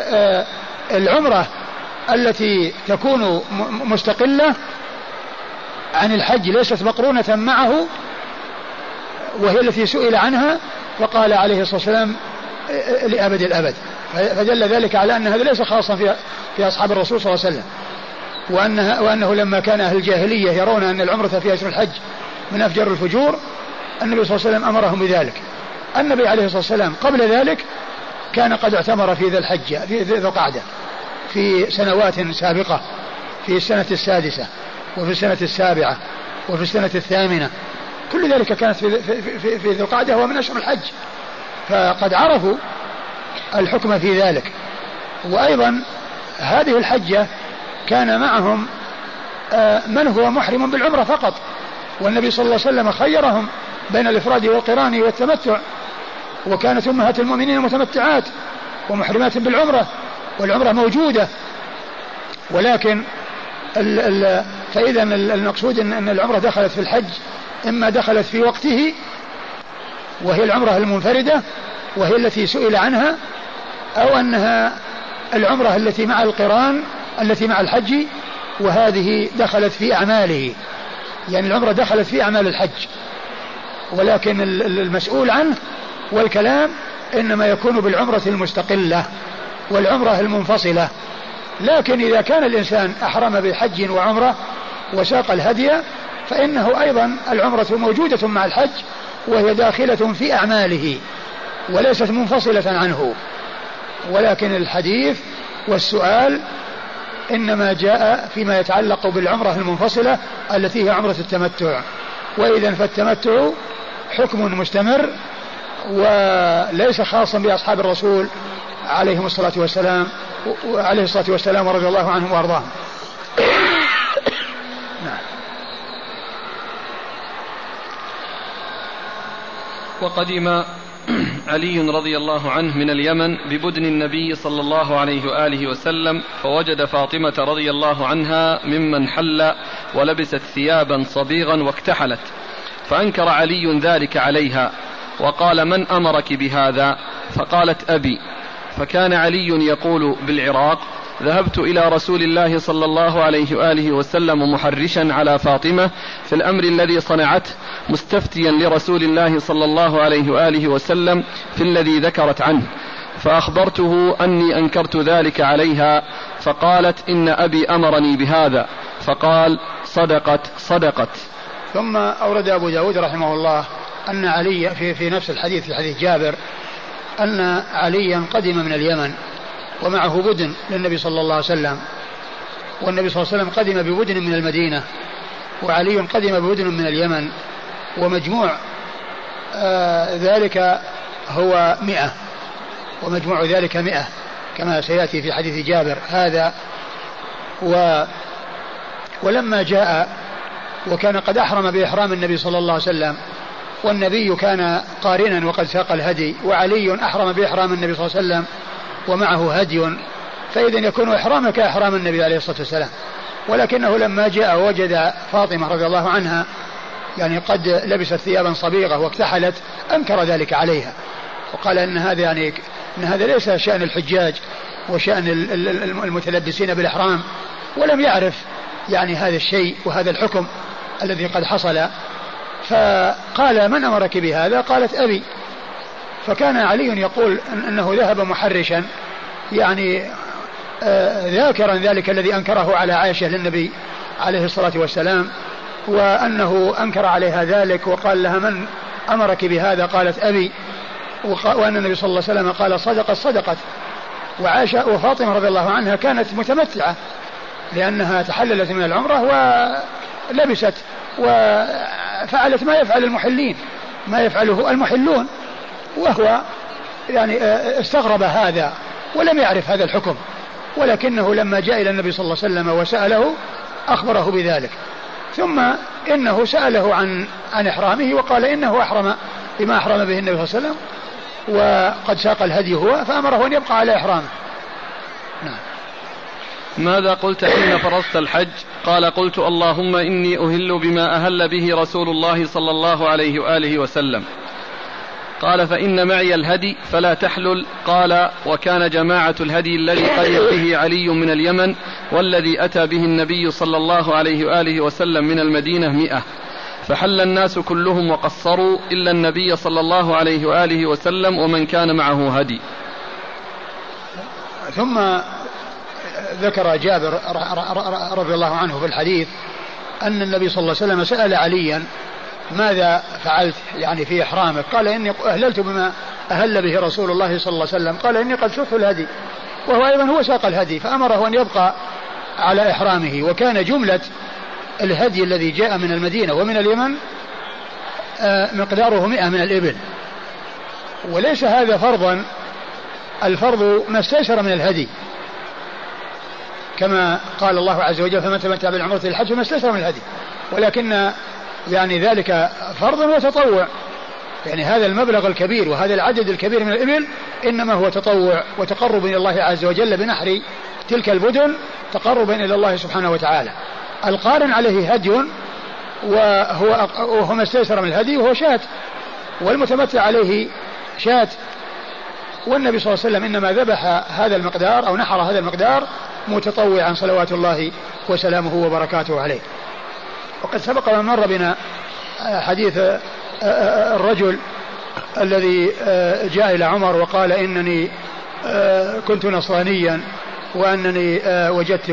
A: آه، العمرة التي تكون مستقلة عن الحج ليست مقرونة معه وهي التي سئل عنها فقال عليه الصلاة والسلام آه، لأبد الأبد. فدل ذلك على أن هذا ليس خاصا في في أصحاب الرسول صلى الله عليه وسلم. وأنها وأنه لما كان أهل الجاهلية يرون أن العمرة في أشهر الحج من أفجر الفجور النبي صلى الله عليه وسلم أمرهم بذلك. النبي عليه الصلاة والسلام قبل ذلك كان قد اعتمر في ذي الحجة في ذي القعدة في سنوات سابقة في السنة السادسة وفي السنة السابعة وفي السنة الثامنة. كل ذلك كانت في, في, في, ذي القعدة ومن أشهر الحج. فقد عرفوا الحكم في ذلك. وأيضا هذه الحجة كان معهم آه، من هو محرم بالعمرة فقط. والنبي صلى الله عليه وسلم خيرهم بين الإفراد والقران والتمتع. وكانت أمهات المؤمنين متمتعات ومحرمات بالعمرة والعمرة موجودة. ولكن ال ال فإذا المقصود أن العمرة دخلت في الحج إما دخلت في وقته وهي العمرة المنفردة وهي التي سئل عنها أو أنها العمرة التي مع القران التي مع الحج وهذه دخلت في أعماله. يعني العمرة دخلت في أعمال الحج. ولكن المسؤول عنه والكلام إنما يكون بالعمرة المستقلة والعمرة المنفصلة. لكن إذا كان الإنسان أحرم بحج وعمرة وساق الهدي فإنه أيضا العمرة موجودة مع الحج وهي داخلة في أعماله وليست منفصلة عنه. ولكن الحديث والسؤال إنما جاء فيما يتعلق بالعمرة المنفصلة التي هي عمرة التمتع. وإذا فالتمتع حكم مستمر وليس خاصا بأصحاب الرسول عليهم الصلاة والسلام عليه الصلاة والسلام ورضي الله عنهم وأرضاهم.
B: وقدم علي رضي الله عنه من اليمن ببدن النبي صلى الله عليه وآله وسلم فوجد فاطمة رضي الله عنها ممن حل ولبست ثيابا صبيغا واكتحلت فأنكر علي ذلك عليها وقال من أمرك بهذا؟ فقالت أبي. فكان علي يقول بالعراق ذهبت إلى رسول الله صلى الله عليه وآله وسلم محرشا على فاطمة في الأمر الذي صنعته مستفتيا لرسول الله صلى الله عليه وآله وسلم في الذي ذكرت عنه. فأخبرته أني أنكرت ذلك عليها فقالت إن أبي أمرني بهذا. فقال صدقت صدقت.
A: ثم أورد أبو داود رحمه الله أن علي في, في نفس الحديث في حديث جابر أن عليا قدم من اليمن. ومعه بدن للنبي صلى الله عليه وسلم. والنبي صلى الله عليه وسلم قدم ببدن من المدينة وعلي قدم ببدن من اليمن ومجموع آه ذلك هو مئة ومجموع ذلك مئة كما سيأتي في حديث جابر. هذا و ولما جاء وكان قد أحرم بإحرام النبي صلى الله عليه وسلم والنبي كان قارنا وقد ساق الهدي وعلي أحرم بإحرام النبي صلى الله عليه وسلم ومعه هدي فإذا يكون إحرامه كإحرام النبي عليه الصلاة والسلام. ولكنه لما جاء وجد فاطمة رضي الله عنها يعني قد لبست ثيابا صبيغة واكتحلت أنكر ذلك عليها. وقال أن هذا يعني أن هذا ليس شأن الحجاج وشأن المتلبسين بالإحرام. ولم يعرف يعني هذا الشيء وهذا الحكم الذي قد حصل. فقال من أمرك بهذا؟ قالت أبي. فكان علي يقول أنه ذهب محرشا يعني آه، ذاكرا ذلك الذي أنكره على عائشة للنبي عليه الصلاة والسلام وأنه أنكر عليها ذلك وقال لها من أمرك بهذا؟ قالت أبي. وأن النبي صلى الله عليه وسلم قال صدقت صدقت. وعائشة وفاطمة رضي الله عنها كانت متمتعة لأنها تحللت من العمرة ولبست وفعلت ما يفعل المحلين ما يفعله المحلون. وهو يعني آه، استغرب هذا ولم يعرف هذا الحكم ولكنه لما جاء إلى النبي صلى الله عليه وسلم وسأله أخبره بذلك. ثم إنه سأله عن عن إحرامه وقال إنه أحرم بما أحرم به النبي صلى الله عليه وسلم وقد ساق الهدي هو فأمره أن يبقى على إحرامه.
B: نعم. ماذا قلت حين فرضت الحج؟ قال قلت اللهم إني أهل بما أهل به رسول الله صلى الله عليه وآله وسلم. قال فإن معي الهدي فلا تحلل. قال وكان جماعة الهدي الذي قريت به علي من اليمن والذي أتى به النبي صلى الله عليه وآله وسلم من المدينة مئة. فحل الناس كلهم وقصروا إلا النبي صلى الله عليه وآله وسلم ومن كان معه هدي.
A: ثم ذكر جابر رضي الله عنه في الحديث أن النبي صلى الله عليه وسلم سأل عليا ماذا فعلت يعني في إحرامك؟ قال إني أهللت بما أهل به رسول الله صلى الله عليه وسلم. قال إني قد سقت الهدي. وهو أيضا هو ساق الهدي فأمره أن يبقى على إحرامه. وكان جملة الهدي الذي جاء من المدينة ومن اليمن آه، مقداره مئة من الإبل. وليس هذا فرضا. الفرض ما استيسر من الهدي. كما قال الله عز وجل فمن تمتع بالعمرة للحج فما استيسر من الهدي. ولكن يعني ذلك فرض وتطوع. يعني هذا المبلغ الكبير وهذا العدد الكبير من الإبل إنما هو تطوع وتقرب إلى الله عز وجل بنحر تلك البدن تقربا إلى الله سبحانه وتعالى. القارن عليه هدي وهو وهو ما استيسر من الهدي وهو شاة. والمتمتع عليه شاة. والنبي صلى الله عليه وسلم إنما ذبح هذا المقدار أو نحر هذا المقدار متطوعا صلوات الله وسلامه وبركاته عليه. وقد سبق من مر بنا حديث الرجل الذي جاء إلى عمر وقال إنني كنت نصرانيا وأنني وجدت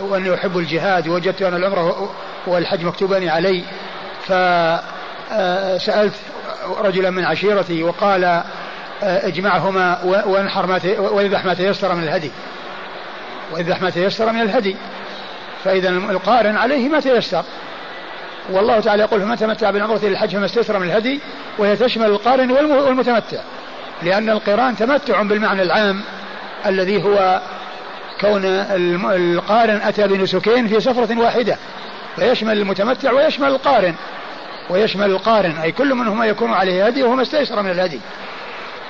A: وأني أحب الجهاد ووجدت أن العمرة والحج مكتوبان علي. فسألت رجلا من عشيرتي وقال اجمعهما وانحر ما ويذبح ما تيسر من الهدي. ويذبح ما تيسر من الهدي. فإذا القارن عليه ما تيسر. والله تعالى يقول فمن تمتع بالعمرة إلى الحج فما استيسر من الهدي وهي تشمل القارن والمتمتع. لأن القران تمتع بالمعنى العام الذي هو كون القارن أتى بنسكين في سفرة واحدة. فيشمل المتمتع ويشمل القارن. ويشمل القارن أي كل منهما يكون عليه هدي وهو ما استيسر من الهدي.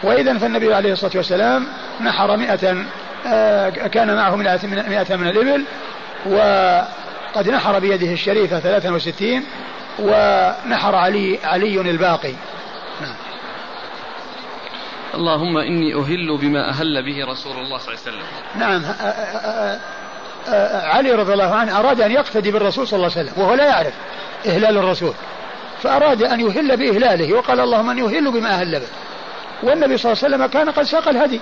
A: وإذا فالنبي عليه الصلاة والسلام نحر مئة آه، كان معه مئة من, مئة من وقد نحر بيده الشريفة ثلاثا وستين ونحر علي علي الباقي. نعم.
B: اللهم إني أهل بما أهل به رسول الله صلى الله عليه وسلم.
A: نعم. علي رضي الله عنه أراد أن يقتدي بالرسول صلى الله عليه وسلم وهو لا يعرف إهلال الرسول. فأراد أن يهل بإهلاله وقال اللهم أن يهل بما أهل به. والنبي صلى الله عليه وسلم كان قد ساق الهدي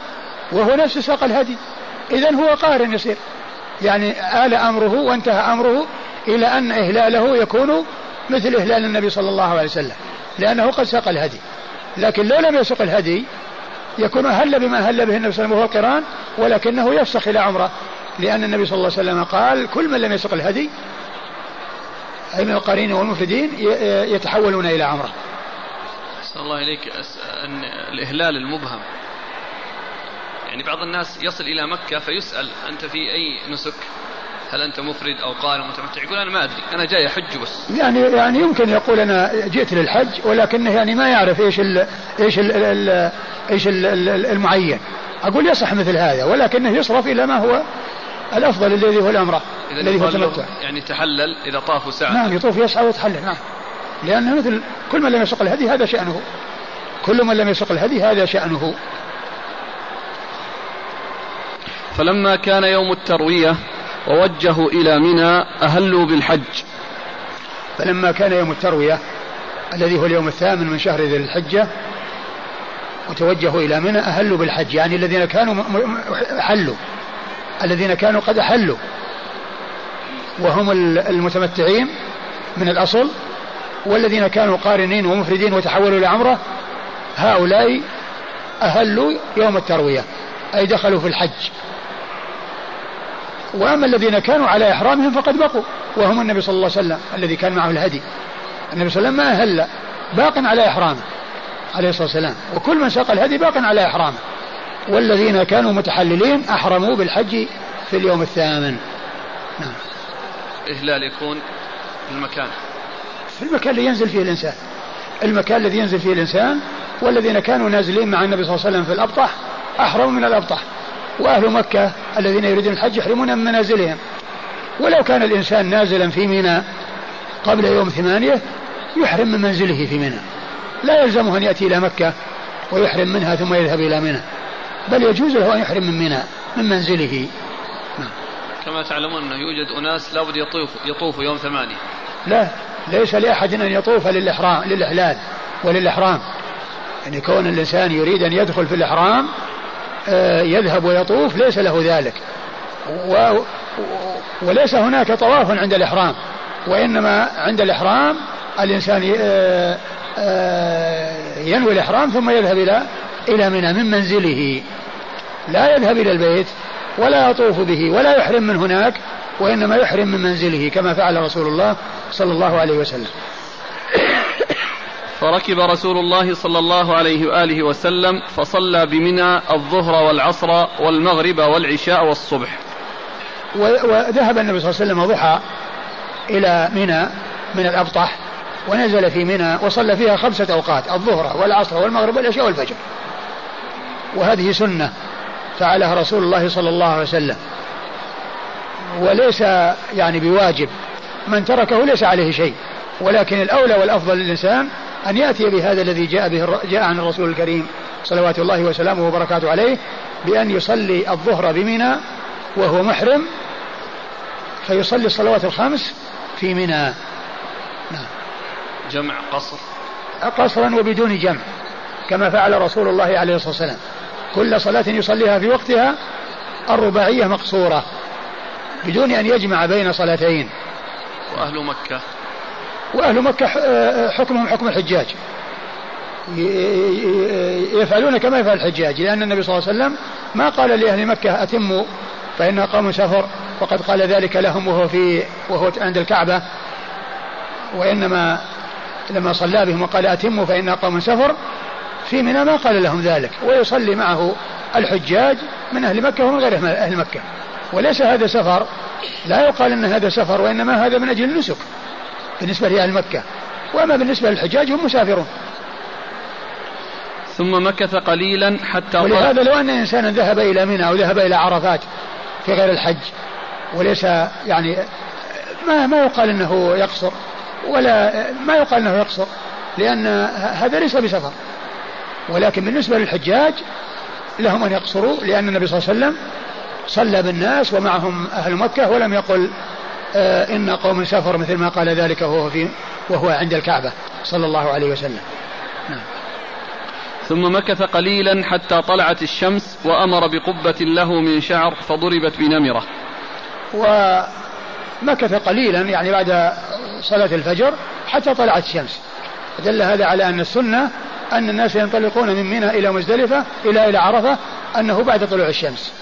A: وهو نفسه ساق الهدي. إذا هو قارن يصير. يعني آل أمره وانتهى أمره إلى أن إهلاله يكون مثل إهلال النبي صلى الله عليه وسلم لأنه قد ساق الهدي. لكن لو لم يسق الهدي يكون أهل بما أهل به النبي صلى الله عليه وسلم وهو القران ولكنه يفسخ إلى عمرة. لأن النبي صلى الله عليه وسلم قال كل من لم يسق الهدي أي من القارين والمفردين يتحولون إلى عمرة.
B: أسأل الله إليك أن الإهلال المبهم يعني بعض الناس يصل إلى مكة فيسأل أنت في أي نسك؟ هل أنت مفرد أو قارن متمتع؟ يقول أنا ما أدري أنا جاي أحج بس.
A: يعني يعني يمكن يقول أنا جئت للحج ولكنه يعني ما يعرف إيش ال إيش ال ال إيش ال المعين. أقول يصح مثل هذا ولكنه يصرف إلى ما هو الأفضل الذي هو الأمر
B: الذي هو التمتع يعني تحلل إذا طاف ساعة
A: نعم يطوف يسعى ويتحلل نعم. لأنه مثل كل من لم يسق الهدي هذا شأنه. كل من لم يسق الهدي هذا شأنه.
B: فلما كان يوم التروية ووجهوا إلى منى أهلوا بالحج.
A: فلما كان يوم التروية الذي هو اليوم الثامن من شهر ذي الحجة وتوجهوا إلى منى أهلوا بالحج يعني الذين كانوا حلوا الذين كانوا قد أحلوا وهم المتمتعين من الأصل والذين كانوا قارنين ومفردين وتحولوا إلى عمرة هؤلاء أهلوا يوم التروية أي دخلوا في الحج. وأما الذين كانوا على إحرامهم فقد بقوا وهم النبي صلى الله عليه وسلم الذي كان معه الهدي. النبي صلى الله عليه وسلم ما أهل باق على إحرامه عليه الصلاة والسلام. وكل من ساق الهدي باق على إحرامه. والذين كانوا متحللين أحرموا بالحج في اليوم الثامن.
B: نعم. إهلال يكون في المكان.
A: في المكان اللي ينزل فيه الإنسان. المكان الذي ينزل فيه الإنسان والذين كانوا نازلين مع النبي صلى الله عليه وسلم في الأبطح أحرموا من الأبطح. وأهل مكة الذين يريدون الحج يحرمون من منازلهم. ولو كان الإنسان نازلا في منى قبل يوم ثمانية يحرم من منزله في منى. لا يلزمه أن يأتي إلى مكة ويحرم منها ثم يذهب إلى منى. بل يجوز له أن يحرم من منى من منزله.
B: نعم. كما تعلمون أنه يوجد أناس لابد يطوف يطوفوا يوم ثمانية.
A: لا ليس لأحد أن يطوف للإحرام للإحلال وللإحرام. يعني كون الإنسان يريد أن يدخل في الإحرام يذهب ويطوف ليس له ذلك. و وليس هناك طواف عند الإحرام وإنما عند الإحرام الإنسان آه، آه، ينوي الإحرام ثم يذهب إلى إلى منى من منزله. لا يذهب إلى البيت ولا يطوف به ولا يحرم من هناك وإنما يحرم من منزله كما فعل رسول الله صلى الله عليه وسلم.
B: فركب رسول الله صلى الله عليه وآله وسلم فصلى بمنى الظهر والعصر والمغرب والعشاء والصبح.
A: وذهب النبي صلى الله عليه وسلم ضحى إلى منى من الأبطح ونزل في منى وصلى فيها خمسة أوقات الظهر والعصر والمغرب والعشاء والفجر. وهذه سنة فعلها رسول الله صلى الله عليه وسلم. وليس يعني بواجب من تركه ليس عليه شيء ولكن الأولى والأفضل للإنسان أن يأتي بهذا الذي جاء به جاء عن الرسول الكريم صلوات الله وسلامه وبركاته عليه بأن يصلي الظهر بمنى وهو محرم فيصلي الصلوات الخمس في منى.
B: نعم. جمع قصر.
A: قصرا وبدون جمع كما فعل رسول الله عليه الصلاة والسلام. كل صلاة يصليها في وقتها الرباعية مقصورة بدون أن يجمع بين صلاتين.
B: وأهل مكة.
A: وأهل مكة حكمهم حكم الحجاج. يفعلون كما يفعل الحجاج لأن النبي صلى الله عليه وسلم ما قال لأهل مكة أتموا فإن قوم سفر وقد قال ذلك لهم وهو في وهو عند الكعبة. وإنما لما صلى بهم وقال أتموا فإن قوم سفر في منى ما قال لهم ذلك. ويصلي معه الحجاج من أهل مكة ومن غير أهل مكة. وليس هذا سفر لا يقال أن هذا سفر وإنما هذا من أجل النسك. بالنسبة لأهل مكة. وأما بالنسبة للحجاج هم مسافرون.
B: ثم مكث قليلا حتى
A: ولهذا لو أن إنسانا ذهب إلى منى أو ذهب إلى عرفات في غير الحج وليس يعني ما ما يقال إنه يقصر ولا ما يقال إنه يقصر لأن هذا ليس بسفر. ولكن بالنسبة للحجاج لهم أن يقصروا لأن النبي صلى الله عليه وسلم صلى بالناس ومعهم أهل مكة ولم يقل آه إن قوم سفر مثل ما قال ذلك وهو في وهو عند الكعبة صلى الله عليه وسلم. نعم.
B: ثم مكث قليلا حتى طلعت الشمس وأمر بقبة له من شعر فضربت بنمرة
A: ومكث قليلا يعني بعد صلاة الفجر حتى طلعت الشمس دل هذا على أن السنة أن الناس ينطلقون من منى إلى مزدلفة إلى إلى عرفة أنه بعد طلوع الشمس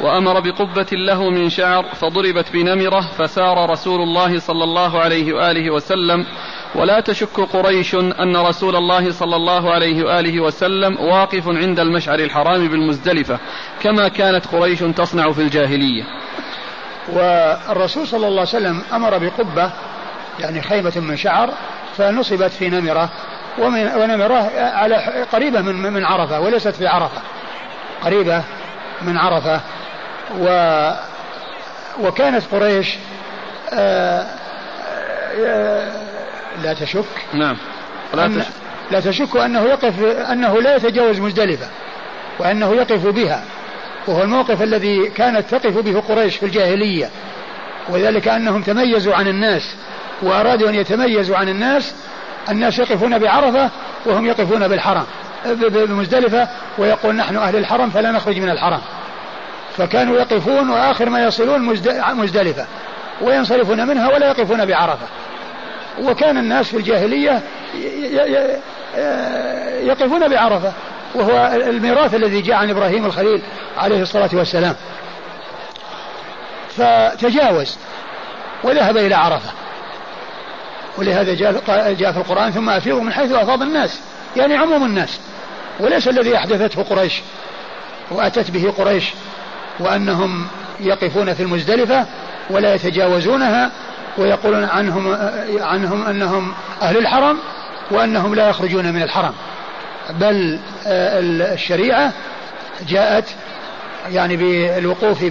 B: وأمر بقبة له من شعر فضربت بنمرة فسار رسول الله صلى الله عليه وآله وسلم. ولا تشك قريش أن رسول الله صلى الله عليه وآله وسلم واقف عند المشعر الحرام بالمزدلفة كما كانت قريش تصنع في الجاهلية.
A: والرسول صلى الله عليه وسلم أمر بقبة يعني خيمة من شعر فنصبت في نمرة. ونمرة على قريبة من من عرفة وليست في عرفة. قريبة من عرفة. و وكانت قريش آآ آآ لا تشك.
B: نعم.
A: لا تشك. لا تشك أنه يقف أنه لا يتجاوز مزدلفة وأنه يقف بها وهو الموقف الذي كانت تقف به قريش في الجاهلية. وذلك أنهم تميزوا عن الناس وأرادوا أن يتميزوا عن الناس الناس يقفون بعرفة وهم يقفون بالحرم بمزدلفة ويقول نحن أهل الحرم فلا نخرج من الحرم. فكانوا يقفون وآخر ما يصلون مزدلفة وينصرفون منها ولا يقفون بعرفة. وكان الناس في الجاهلية يقفون بعرفة وهو الميراث الذي جاء عن إبراهيم الخليل عليه الصلاة والسلام. فتجاوز وذهب إلى عرفة. ولهذا جاء, جاء في القرآن ثم أفيضوا من حيث أفاض الناس يعني عموم الناس وليس الذي أحدثته قريش وأتت به قريش. وأنهم يقفون في المزدلفة ولا يتجاوزونها ويقولون عنهم عنهم أنهم أهل الحرم وأنهم لا يخرجون من الحرم. بل آه، الشريعة جاءت يعني بالوقوف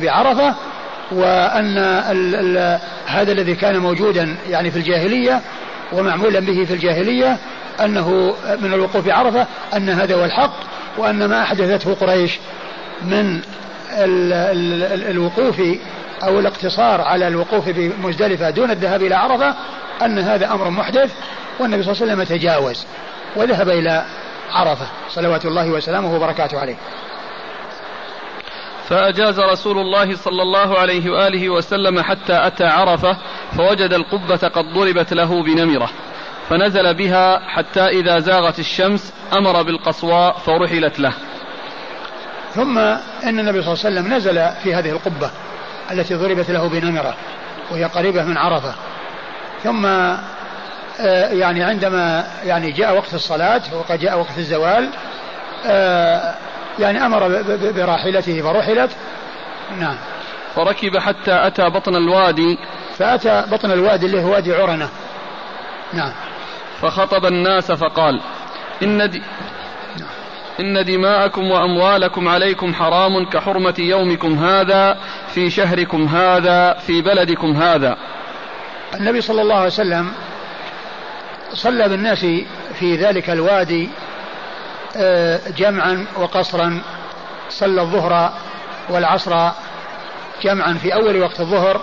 A: ال ال هذا الذي كان موجودا يعني في الجاهلية ومعمولا به في الجاهلية أنه من الوقوف بعرفة أن هذا هو الحق وأن ما أحدثته قريش من الوقوف أو الاقتصار على الوقوف بمزدلفة دون الذهاب إلى عرفة أن هذا أمر محدث والنبي صلى الله عليه وسلم تجاوز وذهب إلى عرفة. صلوات الله وسلامه وبركاته عليه.
B: فأجاز رسول الله صلى الله عليه وآله وسلم حتى أتى عرفة فوجد القبة قد ضربت له بنمرة فنزل بها حتى إذا زاغت الشمس أمر بالقصواء فرحلت له.
A: ثم أن النبي صلى الله عليه وسلم نزل في هذه القبة التي ضربت له بنمرة وهي قريبة من عرفة. ثم آه، يعني عندما يعني جاء وقت الصلاة وقد جاء وقت الزوال آه، يعني أمر براحلته فرحلت نعم.
B: فركب حتى أتى بطن الوادي.
A: فأتى بطن الوادي اللي هو وادي عرنة. نعم.
B: فخطب الناس فقال إن دي إن دماءكم وأموالكم عليكم حرام كحرمة يومكم هذا في شهركم هذا في بلدكم هذا.
A: النبي صلى الله عليه وسلم صلى بالناس في ذلك الوادي آه، جمعا وقصرا صلى الظهر والعصر جمعا في أول وقت الظهر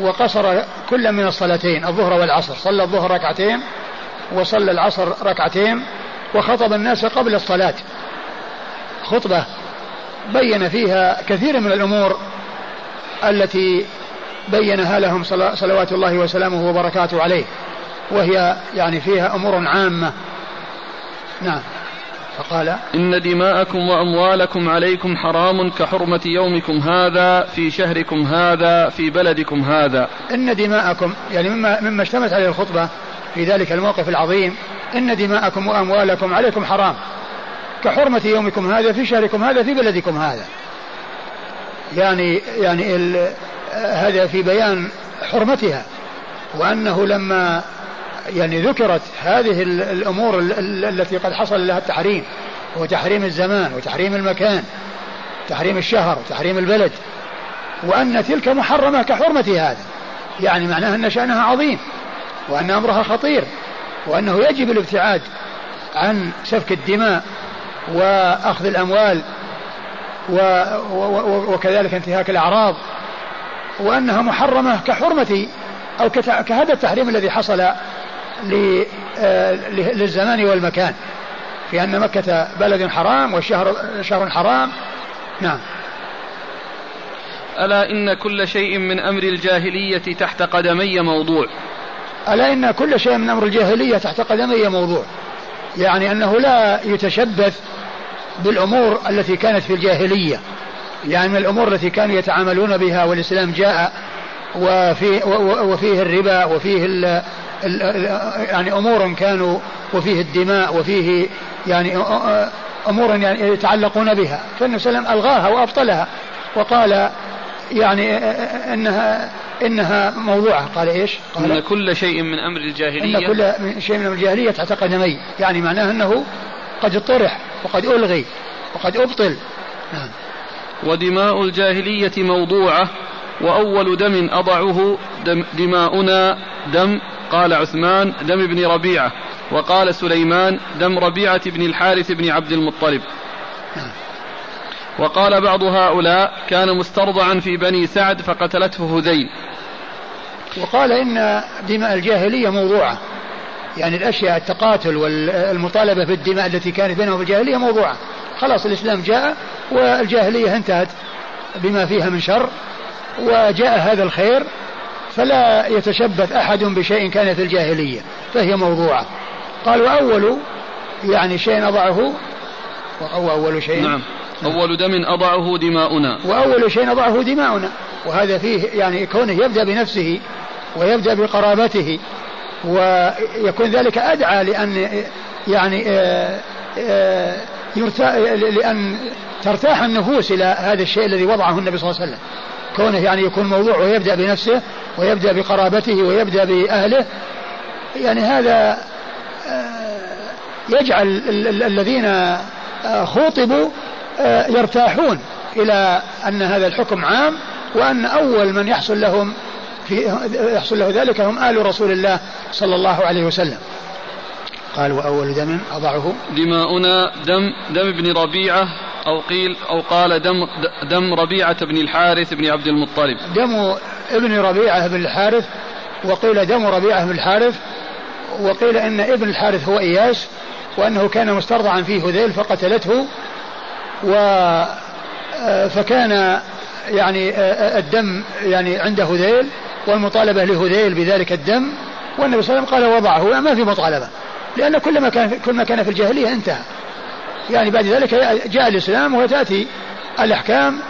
A: وقصر كل من الصلاتين الظهر والعصر صلى الظهر ركعتين وصلى العصر ركعتين وخطب الناس قبل الصلاة. خطبة بين فيها كثير من الأمور التي بينها لهم صلوات الله وسلامه وبركاته عليه. وهي يعني فيها أمور عامة. نعم. فقال
B: إن دماءكم وأموالكم عليكم حرام كحرمة يومكم هذا في شهركم هذا في بلدكم هذا.
A: إن دماءكم يعني مما, مما اشتملت عليه الخطبة في ذلك الموقف العظيم إن دماءكم وأموالكم عليكم حرام. كحرمة يومكم هذا في شهركم هذا في بلدكم هذا. يعني يعني هذا في بيان حرمتها. وأنه لما يعني ذكرت هذه الأمور التي قد حصل لها التحريم هو تحريم الزمان وتحريم المكان تحريم الشهر وتحريم البلد. وأن تلك محرمة كحرمة هذا. يعني معناها أن شأنها عظيم وأن أمرها خطير. وأنه يجب الابتعاد عن سفك الدماء وأخذ الأموال و وكذلك انتهاك الأعراض وأنها محرمة كحرمة أو كهذا التحريم الذي حصل آه، للزمان والمكان في أن مكة بلد حرام والشهر شهر حرام. نعم.
B: ألا إن كل شيء من أمر الجاهلية تحت قدمي موضوع.
A: ألا إن كل شيء من أمر الجاهلية تحت قدمي موضوع. يعني أنه لا يتشبث بالأمور التي كانت في الجاهلية. يعني من الأمور التي كانوا يتعاملون بها والإسلام جاء وفي وفيه الربا وفيه ال يعني أمور كانوا وفيه الدماء وفيه يعني أمور يعني يتعلقون بها. فالنبي صلى الله عليه وسلم ألغاها وأبطلها. وقال يعني إنها إنها موضوعة. قال إيش؟ قال
B: إن كل شيء من أمر الجاهلية
A: إن كل شيء من أمر الجاهلية تحت قدمي يعني معناه إنه قد طرح وقد ألغي وقد أبطل. نعم.
B: ودماء الجاهلية موضوعة وأول دم أضعه دم دماؤنا دم قال عثمان دم ابن ربيعة وقال سليمان دم ربيعة بن الحارث بن عبد المطلب. نعم. وقال بعض هؤلاء كان مسترضعا في بني سعد فقتلته هذيل.
A: وقال إن دماء الجاهلية موضوعة. يعني الأشياء التقاتل والمطالبة بالدماء التي كانت بينهم في الجاهلية موضوعة. خلاص الإسلام جاء والجاهلية انتهت بما فيها من شر وجاء هذا الخير فلا يتشبث أحد بشيء كان في الجاهلية. فهي موضوعة. قال وأول يعني شيء أضعه وأول شيء
B: نعم. أول دم أضعه دماؤنا.
A: وأول شيء أضعه دماؤنا. وهذا فيه يعني كونه يبدأ بنفسه ويبدأ بقرابته ويكون ذلك أدعى لأن يعني آه، آه، لأن ترتاح النفوس إلى هذا الشيء الذي وضعه النبي صلى الله عليه وسلم. كونه يعني يكون موضوع ويبدأ بنفسه ويبدأ بقرابته ويبدأ بأهله. يعني هذا آه، يجعل الذين خوطبوا يرتاحون إلى أن هذا الحكم عام وأن أول من يحصل لهم في يحصل له ذلك هم آل رسول الله صلى الله عليه وسلم. قال وأول دم أضعه
B: دماؤنا دم دم ابن ربيعة أو قيل أو قال دم دم ربيعة بن الحارث بن عبد المطلب.
A: دم ابن ربيعة بن الحارث وقيل دم ربيعة بن الحارث وقيل إن ابن الحارث هو إياس وأنه كان مسترضعا في هذيل فقتلته و آه، فكان يعني آه، آه، الدم يعني عند هذيل والمطالبة لهذيل بذلك الدم والنبي صلى الله عليه وسلم قال وضعه ما في مطالبة لأن كل ما كان كل ما كان في الجاهلية انتهى. يعني بعد ذلك جاء الإسلام وتأتي الأحكام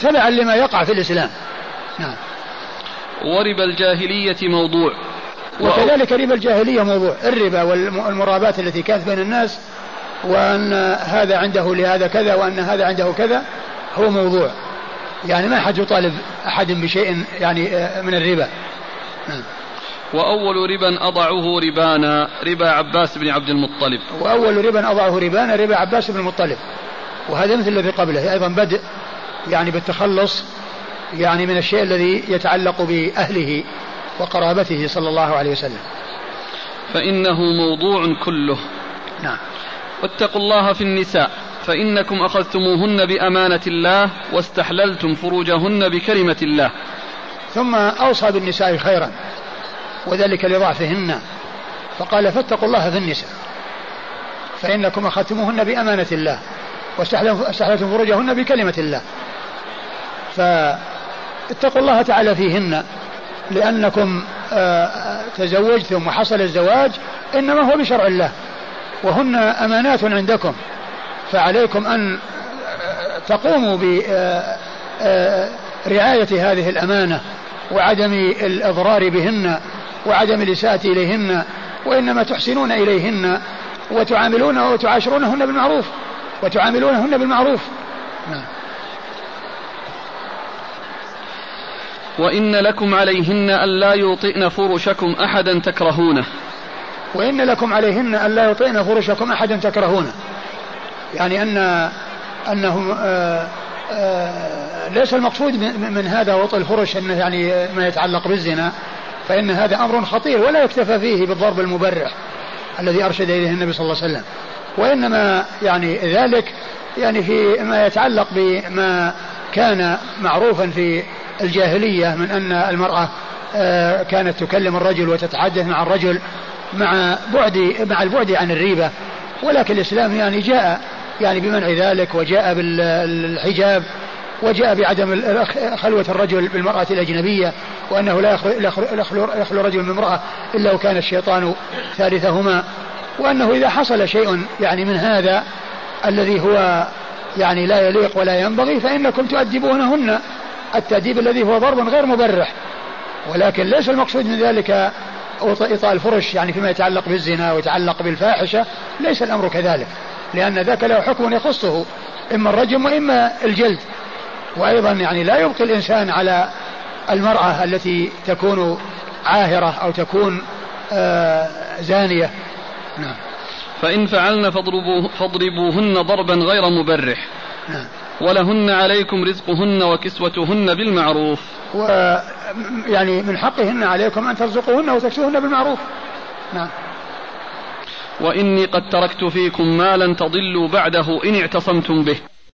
A: تبعا لما يقع في الإسلام. نعم.
B: وربا الجاهلية موضوع.
A: وكذلك ربا الجاهلية موضوع الربا والمرابات التي كانت بين الناس وأن هذا عنده لهذا كذا وأن هذا عنده كذا هو موضوع. يعني ما حد يطالب أحد بشيء يعني من الربا.
B: نعم. وأول ربا أضعه ربانا ربا عباس بن عبد المطلب.
A: وأول ربا أضعه ربانا ربا عباس بن المطلب. وهذا مثل الذي قبله. أيضا بدء يعني بالتخلص يعني من الشيء الذي يتعلق بأهله وقرابته صلى الله عليه وسلم.
B: فإنه موضوع كله.
A: نعم.
B: واتقوا الله في النساء فإنكم أخذتموهن بأمانة الله واستحللتم فروجهن بكلمة الله.
A: ثم أوصى بالنساء خيرا وذلك لضعفهن فقال فاتقوا الله في النساء فإنكم أخذتموهن بأمانة الله واستحللتم فروجهن بكلمة الله. فاتقوا الله تعالى فيهن لأنكم آه، تزوجتم وحصل الزواج إنما هو بشرع الله. وهن أمانات عندكم. فعليكم أن تقوموا برعاية هذه الأمانة وعدم الإضرار بهن وعدم الإساءة إليهن وإنما تحسنون إليهن وتعاملون وتعاشرونهن بالمعروف. وتعاملونهن بالمعروف. نعم.
B: وإن لكم عليهن ألا يوطئن فرشكم أحدا تكرهونه.
A: وإن لكم عليهن ألا يطئن فرشكم أحدا تكرهونه يعني أن أنه آآ آآ ليس المقصود من هذا وطئ الفرش أنه يعني ما يتعلق بالزنا. فإن هذا أمر خطير ولا يكتفى فيه بالضرب المبرح الذي أرشد إليه النبي صلى الله عليه وسلم. وإنما يعني ذلك يعني في ما يتعلق بما كان معروفا في الجاهلية من أن المرأة آه، كانت تكلم الرجل وتتحدث مع الرجل مع بعد مع البعد عن الريبة. ولكن الإسلام يعني جاء يعني بمنع ذلك وجاء بالحجاب وجاء بعدم خلوة الرجل بالمرأة الأجنبية وأنه لا يخلو, رجل من امرأة إلا وكان الشيطان ثالثهما. وأنه إذا حصل شيء يعني من هذا الذي هو يعني لا يليق ولا ينبغي فإنكم تؤدبونهن. التأديب الذي هو ضرب غير مبرح. ولكن ليس المقصود من ذلك إطاء الفرش يعني فيما يتعلق بالزنا ويتعلق بالفاحشة ليس الأمر كذلك. لأن ذاك له حكم يخصه إما الرجم وإما الجلد. وأيضا يعني لا يبقي الإنسان على المرأة التي تكون عاهرة أو تكون آه زانية.
B: نعم. فإن فعلن فاضربوه فاضربوهن ضربا غير مبرح. نعم. ولهن عليكم رزقهن وكسوتهن بالمعروف.
A: و يعني من حقهن عليكم أن ترزقوهن وتكسوهن بالمعروف. نعم.
B: وإني قد تركت فيكم ما لن تضلوا بعده إن اعتصمتم به.